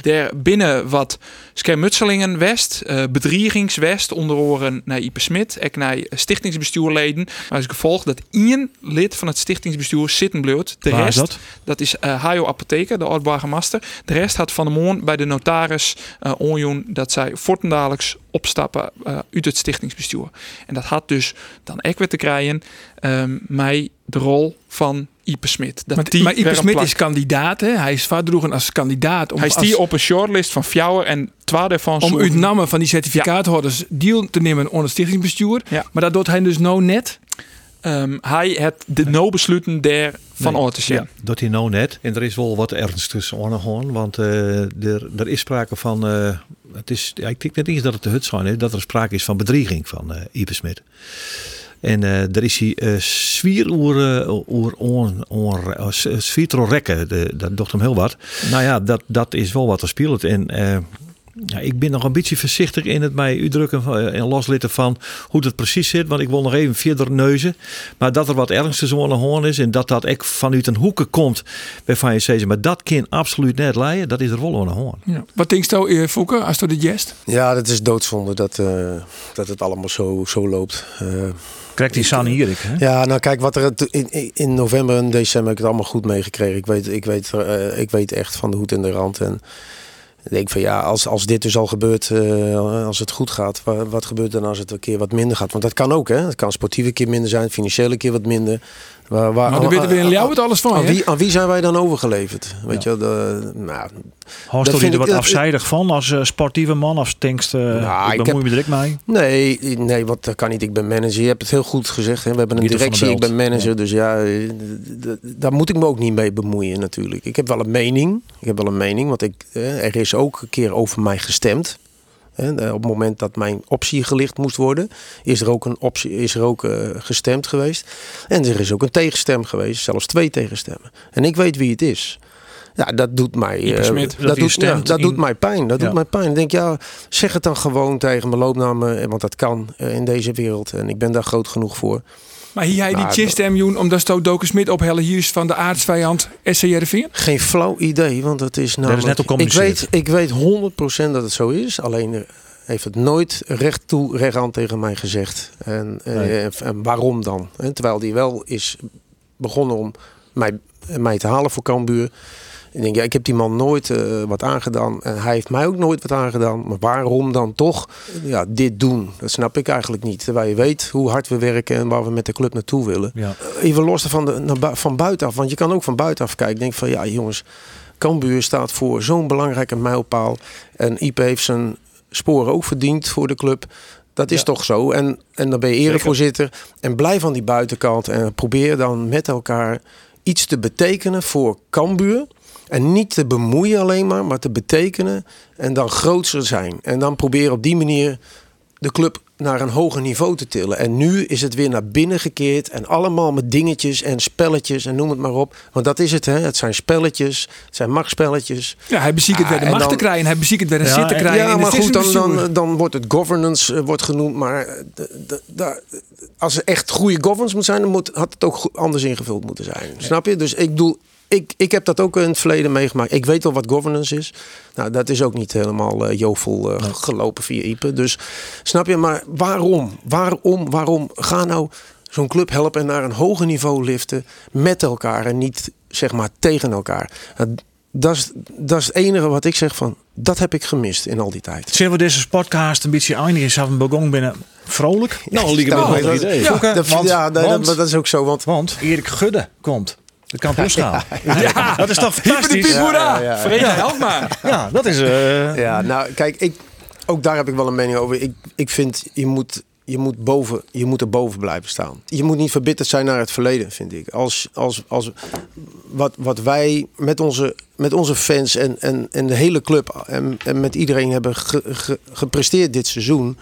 Speaker 8: Daar binnen wat schermutselingen West, uh, bedriegingswest, onder oren naar Ipe Smit, en naar stichtingsbestuurleden. Maar als gevolg dat één lid van het stichtingsbestuur zitten bleef. De rest,
Speaker 1: dat?
Speaker 8: dat is uh, Hajo Apotheker, de oud-burgemeester. De rest had van de morgen bij de notaris uh, onjoen dat zij voortendaliks opstappen uh, uit het stichtingsbestuur. En dat had dus dan ook weer te krijgen um, mij de rol van Ipe Smit. Dat
Speaker 7: maar,
Speaker 8: die
Speaker 7: maar Ipe Smit is kandidaat, hè? Hij is verdroegen als kandidaat.
Speaker 8: Om, hij is die op een shortlist van Fjouwer en twee daarvan...
Speaker 7: Om uit namen van die certificaathouders ja. deel te nemen onder het stichtingsbestuur.
Speaker 8: Ja.
Speaker 7: Maar dat doet hij dus nou net...
Speaker 8: Um, hij het de nee. no-besluiten der van nee. te
Speaker 6: Ja, dat hij nou net. En er is wel wat ernst tussen gewoon, want uh, er, er is sprake van. Uh, het is, ja, ik denk net eens dat het de hut zijn is, dat er sprake is van bedrieging van uh, Ipe Smit. En uh, daar is hij uh, zwier oer, oer on, rekken. Dat docht hem heel wat. Nou ja, dat, dat is wel wat er speelt. En ja, ik ben nog een beetje voorzichtig in het mij uitdrukken en loslitten van hoe het precies zit. Want ik wil nog even verder neuzen. Maar dat er wat ernstigs aan de hoorn is. En dat dat echt vanuit een hoeken komt. Waarvan je zegt, maar dat kan absoluut net leiden. Dat is er wel aan de hoorn.
Speaker 7: Ja. Wat denk je, uh, Fouke, als je dit jest?
Speaker 5: Ja, dat is doodzonde dat, uh, dat het allemaal zo, zo loopt. Uh,
Speaker 1: Krijgt die San hier, hè?
Speaker 5: Ja, nou kijk, wat er in, in november en december heb ik het allemaal goed meegekregen. Ik weet, ik, weet, uh, ik weet echt van de hoed en de rand. En ik denk van ja, als, als dit dus al gebeurt, uh, als het goed gaat, wat, wat, gebeurt dan als het een keer wat minder gaat? Want dat kan ook, hè? Het kan sportief een keer minder zijn, financieel een keer wat minder.
Speaker 7: Waar, waar, maar daar weten we in jou het alles van.
Speaker 5: Aan wie, aan wie zijn wij dan overgeleverd? Weet ja. je, de, nou,
Speaker 1: je er wat afzijdig van als uh, sportieve man? Of denkst uh, nou, ik bemoei me direct mee?
Speaker 5: Nee, nee, wat dat kan niet. Ik ben manager. Je hebt het heel goed gezegd. Hè? We hebben een directie, ik ben manager. Ja. Dus ja, daar moet ik me ook niet mee bemoeien natuurlijk. Ik heb wel een mening. Ik heb wel een mening, want ik, er is ook een keer over mij gestemd. Op het moment dat mijn optie gelicht moest worden, is er ook, een optie, is er ook uh, gestemd geweest. En er is ook een tegenstem geweest, zelfs twee tegenstemmen. En ik weet wie het is. Ja, dat doet mij, uh,
Speaker 8: Smit,
Speaker 5: dat, doet, ja, dat in... doet mij pijn. Dat ja. doet mij pijn. Ik denk, ja, zeg het dan gewoon tegen mijn loopnamen, want dat kan uh, in deze wereld. En ik ben daar groot genoeg voor.
Speaker 7: Maar hier hij die chistem omdat Stoot Doken Smit ophellen hier is van de aardsvijand SCRV?
Speaker 5: Geen flauw idee, want het is nou.
Speaker 1: is net op
Speaker 5: ik weet, ik weet 100% dat het zo is. Alleen heeft het nooit recht toe, recht aan tegen mij gezegd. En, nee. en, en waarom dan? En terwijl die wel is begonnen om mij, mij te halen voor Cambuur. Ik denk, ja, ik heb die man nooit uh, wat aangedaan. En hij heeft mij ook nooit wat aangedaan. Maar waarom dan toch ja, dit doen? Dat snap ik eigenlijk niet. Terwijl je weet hoe hard we werken en waar we met de club naartoe willen.
Speaker 1: Ja.
Speaker 5: Even los van, de, van buitenaf. Want je kan ook van buitenaf kijken. Ik denk van, ja jongens, Cambuur staat voor zo'n belangrijke mijlpaal. En Ipe heeft zijn sporen ook verdiend voor de club. Dat is ja. toch zo. En, en dan ben je erevoorzitter. En blijf aan die buitenkant. En probeer dan met elkaar iets te betekenen voor Cambuur. En niet te bemoeien alleen maar, maar te betekenen. En dan grootser zijn. En dan proberen op die manier de club naar een hoger niveau te tillen. En nu is het weer naar binnen gekeerd. En allemaal met dingetjes en spelletjes en noem het maar op. Want dat is het, hè? Het zijn spelletjes, het zijn machtspelletjes.
Speaker 7: Ja, hij beziekt het
Speaker 5: Ah,
Speaker 7: weer de
Speaker 5: en
Speaker 7: macht te krijgen. Hij beziekt het weer een zit te
Speaker 5: en-
Speaker 7: krijgen.
Speaker 5: Ja, maar goed, dan, dan, dan wordt het governance eh, wordt genoemd. Maar eh, de- de- de- als er echt goede governance moet zijn, dan moet, had het ook anders ingevuld moeten zijn. Snap je? Dus ik bedoel, ik, ik heb dat ook in het verleden meegemaakt. Ik weet wel wat governance is. Nou, dat is ook niet helemaal eh jovel eh, gelopen via Ipe. Dus snap je? Maar waarom? Waarom? Waarom? Ga nou zo'n club helpen en naar een hoger niveau liften met elkaar en niet zeg maar tegen elkaar. Nou, Dat is, dat is het enige wat ik zeg van, dat heb ik gemist in al die tijd.
Speaker 1: Zullen we deze podcast een beetje eindigen? Zijn we begonnen binnen vrolijk?
Speaker 6: Nou,
Speaker 5: Nou,
Speaker 6: een
Speaker 5: dat-
Speaker 6: idee.
Speaker 5: ja, dat-
Speaker 1: want-
Speaker 5: ja, dat,
Speaker 1: want-
Speaker 5: dat, dat is ook zo. Want
Speaker 1: Want Erik Gudde komt. De kampioenschaal. Ja, dat is toch fantastisch?
Speaker 5: Ja, ja, ja.
Speaker 8: Vrede, help maar.
Speaker 1: Ja, dat is... eh,
Speaker 5: Ja, nou kijk, ik, ook daar heb ik wel een mening over. Ik, ik vind, je moet, je, moet boven, je moet er boven blijven staan. Je moet niet verbitterd zijn naar het verleden, vind ik. Als, als, als wat, wat wij met onze, met onze fans en, en, en de hele club en, en met iedereen hebben ge- ge- gepresteerd dit seizoen.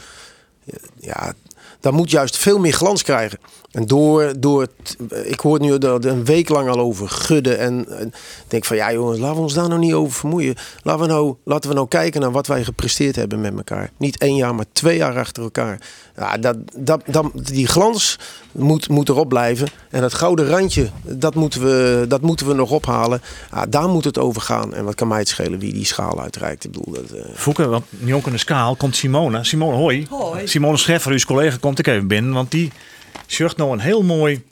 Speaker 5: Ja, dat moet juist veel meer glans krijgen. En door, door het- ik hoor nu dat een week lang al over gudden. En, en ik denk van ja jongens, laten we ons daar nou niet over vermoeien. Laten we nou, laten we nou kijken naar wat wij gepresteerd hebben met elkaar. Niet één jaar, maar twee jaar achter elkaar. Ja, dat, dat, dat, die glans moet, moet erop blijven. En dat gouden randje, dat moeten we, dat moeten we nog ophalen. Ja, daar moet het over gaan. En wat kan mij het schelen wie die schaal uitreikt. Ik bedoel, dat, eh,
Speaker 1: Fokke, want Jonk in de Skaal komt Simone. Simone, hoi.
Speaker 13: Hoi.
Speaker 1: Simone Scheffer, uw collega, komt ik even binnen. Want die zorgt nou een heel mooi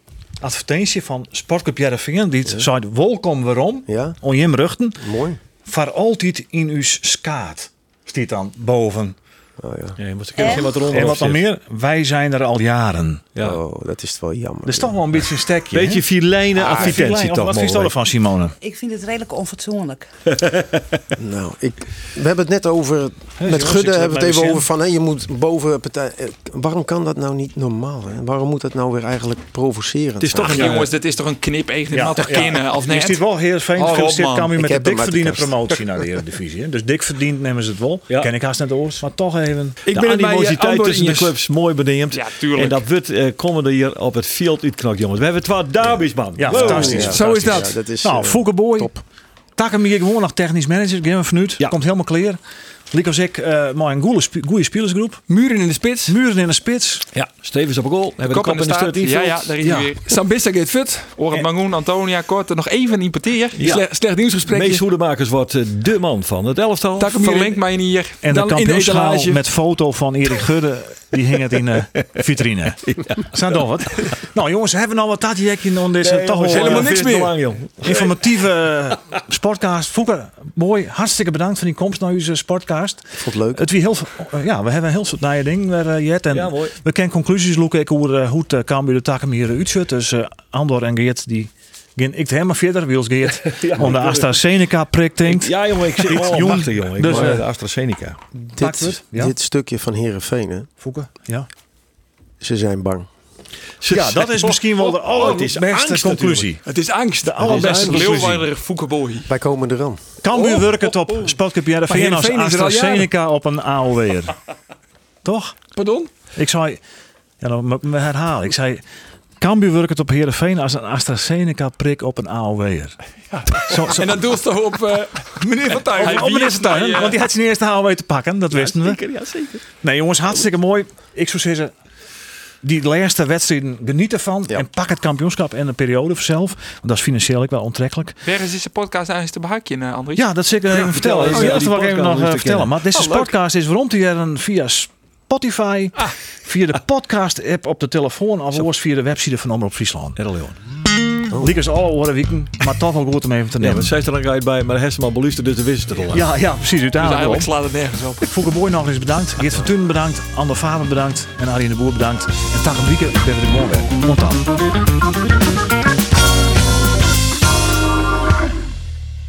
Speaker 1: advertentie van Sportclub Jereveen. Die ja. zei, welkom waarom?
Speaker 5: Ja.
Speaker 1: Jim Ruchten.
Speaker 5: mooi.
Speaker 1: Voor altijd in uw skaat. Stiet dan boven.
Speaker 5: Oh, ja.
Speaker 6: Ja, je moet geen wat
Speaker 1: En wat
Speaker 6: zit.
Speaker 1: meer? Wij zijn er al jaren.
Speaker 6: Ja.
Speaker 5: Oh, dat is wel jammer.
Speaker 1: Dat is toch wel een beetje een stekje.
Speaker 6: Beetje
Speaker 1: hè?
Speaker 6: filijne
Speaker 1: Ah,
Speaker 6: advertentie toch
Speaker 1: Wat vind je ervan, Simone?
Speaker 13: Ik vind het redelijk onfatsoenlijk.
Speaker 5: Nou, ik, we hebben het net over. met Gudde hebben we het even over van. Hè, je moet boven partij. eh, Waarom kan dat nou niet normaal? Hè? Waarom moet dat nou weer eigenlijk provocerend
Speaker 8: Het is toch een jongens, dit is toch een knip even ja, toch kennen of net?
Speaker 1: ziet wel heel fijn. Gefeliciteerd
Speaker 8: man.
Speaker 1: kan met de dik verdiende promotie naar de Eredivisie. hè. Dus dik verdiend nemen ze het wel. Ken ik haast net oors. Maar toch even.
Speaker 8: Ik
Speaker 6: de
Speaker 8: ben
Speaker 6: animositeit tussen de clubs mooi beneemd.
Speaker 8: Ja, tuurlijk.
Speaker 6: En dat wordt eh komende hier op het veld uitknokt, jongens. We hebben twee derbies, man.
Speaker 1: Ja,
Speaker 6: Wow.
Speaker 1: fantastisch.
Speaker 5: Ja,
Speaker 7: Zo is dat.
Speaker 5: Ja, dat is
Speaker 1: Nou,
Speaker 5: eh,
Speaker 1: Foukeboy.
Speaker 5: top.
Speaker 1: Tak hem hier gewoon nog technisch manager. Geef hem vanuit.
Speaker 6: Ja.
Speaker 1: Komt helemaal clear. Liek als ik, eh maar een goede, sp goede spelersgroep.
Speaker 7: Muren in de spits.
Speaker 1: Muren in de spits.
Speaker 6: Ja, Stevens op een goal. Hebben
Speaker 8: Kop
Speaker 6: de
Speaker 8: in de
Speaker 6: kop in de start
Speaker 8: Ja, ja, daar is
Speaker 1: Ja.
Speaker 8: hij weer.
Speaker 7: Sambissa gaat fit.
Speaker 8: Orad Mangoen, Antonia, Kort. Nog even een importeer.
Speaker 6: Ja.
Speaker 7: Sle- slecht nieuwsgesprek.
Speaker 6: Mees Hoedemakers wordt eh, de man van het elftal.
Speaker 7: Tak hem hier
Speaker 8: Verlengt mij hier.
Speaker 1: En
Speaker 7: Dan
Speaker 1: de
Speaker 7: in de
Speaker 1: kampioenschaal met foto van Erik Gudde. Die hing het in de vitrine. Zijn toch wat? Nou jongens, hebben we nou wat tatjekje on deze
Speaker 6: Nee,
Speaker 1: toch
Speaker 6: jongens,
Speaker 7: helemaal
Speaker 1: eh,
Speaker 7: niks meer.
Speaker 6: lang, joh.
Speaker 1: informatieve eh, sportcast. Fokker, mooi. Hartstikke bedankt voor die komst naar onze sportcast.
Speaker 5: Ik vond het leuk.
Speaker 1: Het wie heel, eh, ja, we hebben een heel soort nieuwe ding waar eh, Jet en
Speaker 6: Ja, mooi.
Speaker 1: we kunnen conclusies loeken ik hoe eh, hoe het uh, Cambuur de takken hier uitzet. Dus eh, Andor en Geert die gaan ik helemaal verder wils Geert
Speaker 6: Ja,
Speaker 1: om de
Speaker 6: ik-
Speaker 1: AstraZeneca prik denkt.
Speaker 6: Ja, jongen, ik zit oh,
Speaker 1: jong.
Speaker 6: wachten, jongen. Ik
Speaker 1: Dus,
Speaker 6: dus,
Speaker 1: eh,
Speaker 6: de AstraZeneca.
Speaker 5: Dit,
Speaker 1: het? Ja.
Speaker 5: dit stukje van Herenveen, hè,
Speaker 1: Fokker, ja.
Speaker 5: ze zijn bang.
Speaker 1: Ja, dat is misschien wel de
Speaker 6: Oh, is
Speaker 1: allerbeste conclusie.
Speaker 7: Het is angst.
Speaker 1: De allerbeste conclusie.
Speaker 8: Foukeboy.
Speaker 5: Wij komen eraan.
Speaker 1: Cambuur werkt het op Sportclub Jereveen als AstraZeneca op een AOW'er. Toch?
Speaker 7: Pardon?
Speaker 1: Ik zei, ja, dan moet ik me herhalen. Ik zei, Cambuur werkt het op Heerenveen als een AstraZeneca-prik op een AOW'er. Zo, zo,
Speaker 7: En dan doelst toch op eh, meneer Van Tuin.
Speaker 1: op, op meneer Vertuin, want die had zijn eerste AOW te pakken, dat wisten we.
Speaker 6: Ja, zeker.
Speaker 1: Nee jongens, hartstikke mooi. Ik zou zeggen, die laatste wedstrijden geniet ervan
Speaker 5: Ja.
Speaker 1: en pak het kampioenschap in een periode zelf. Want dat is financieel ook wel onttrekkelijk.
Speaker 8: Waar is deze podcast eigenlijk te behaken, uh, Andries?
Speaker 1: Ja, dat zeker even vertellen.
Speaker 6: vertel
Speaker 1: Oh,
Speaker 6: eens,
Speaker 1: ja,
Speaker 6: ja,
Speaker 1: dat wil
Speaker 6: die
Speaker 1: ik even nog eh,
Speaker 6: te
Speaker 1: vertellen.
Speaker 6: kennen.
Speaker 1: Maar deze
Speaker 8: Oh,
Speaker 1: podcast is rond hier via Spotify, via de podcast-app op de telefoon of via de website van Omroep Friesland.
Speaker 6: Errol,
Speaker 1: Liek is alle oren weken, maar toch wel goed om even te
Speaker 6: Ja,
Speaker 1: nemen.
Speaker 6: maar zij is er dan uit bij, maar heeft hem al beluisterd, dus de wist het er al.
Speaker 1: Ja, ja, precies.
Speaker 8: Dus eigenlijk slaat het nergens op.
Speaker 1: Boy nog eens bedankt. Geert van Tunen bedankt. Ander Faber bedankt. En Arjen de Boer bedankt. En Tagem Wieke, ben we er gewoon weer. Tot dan.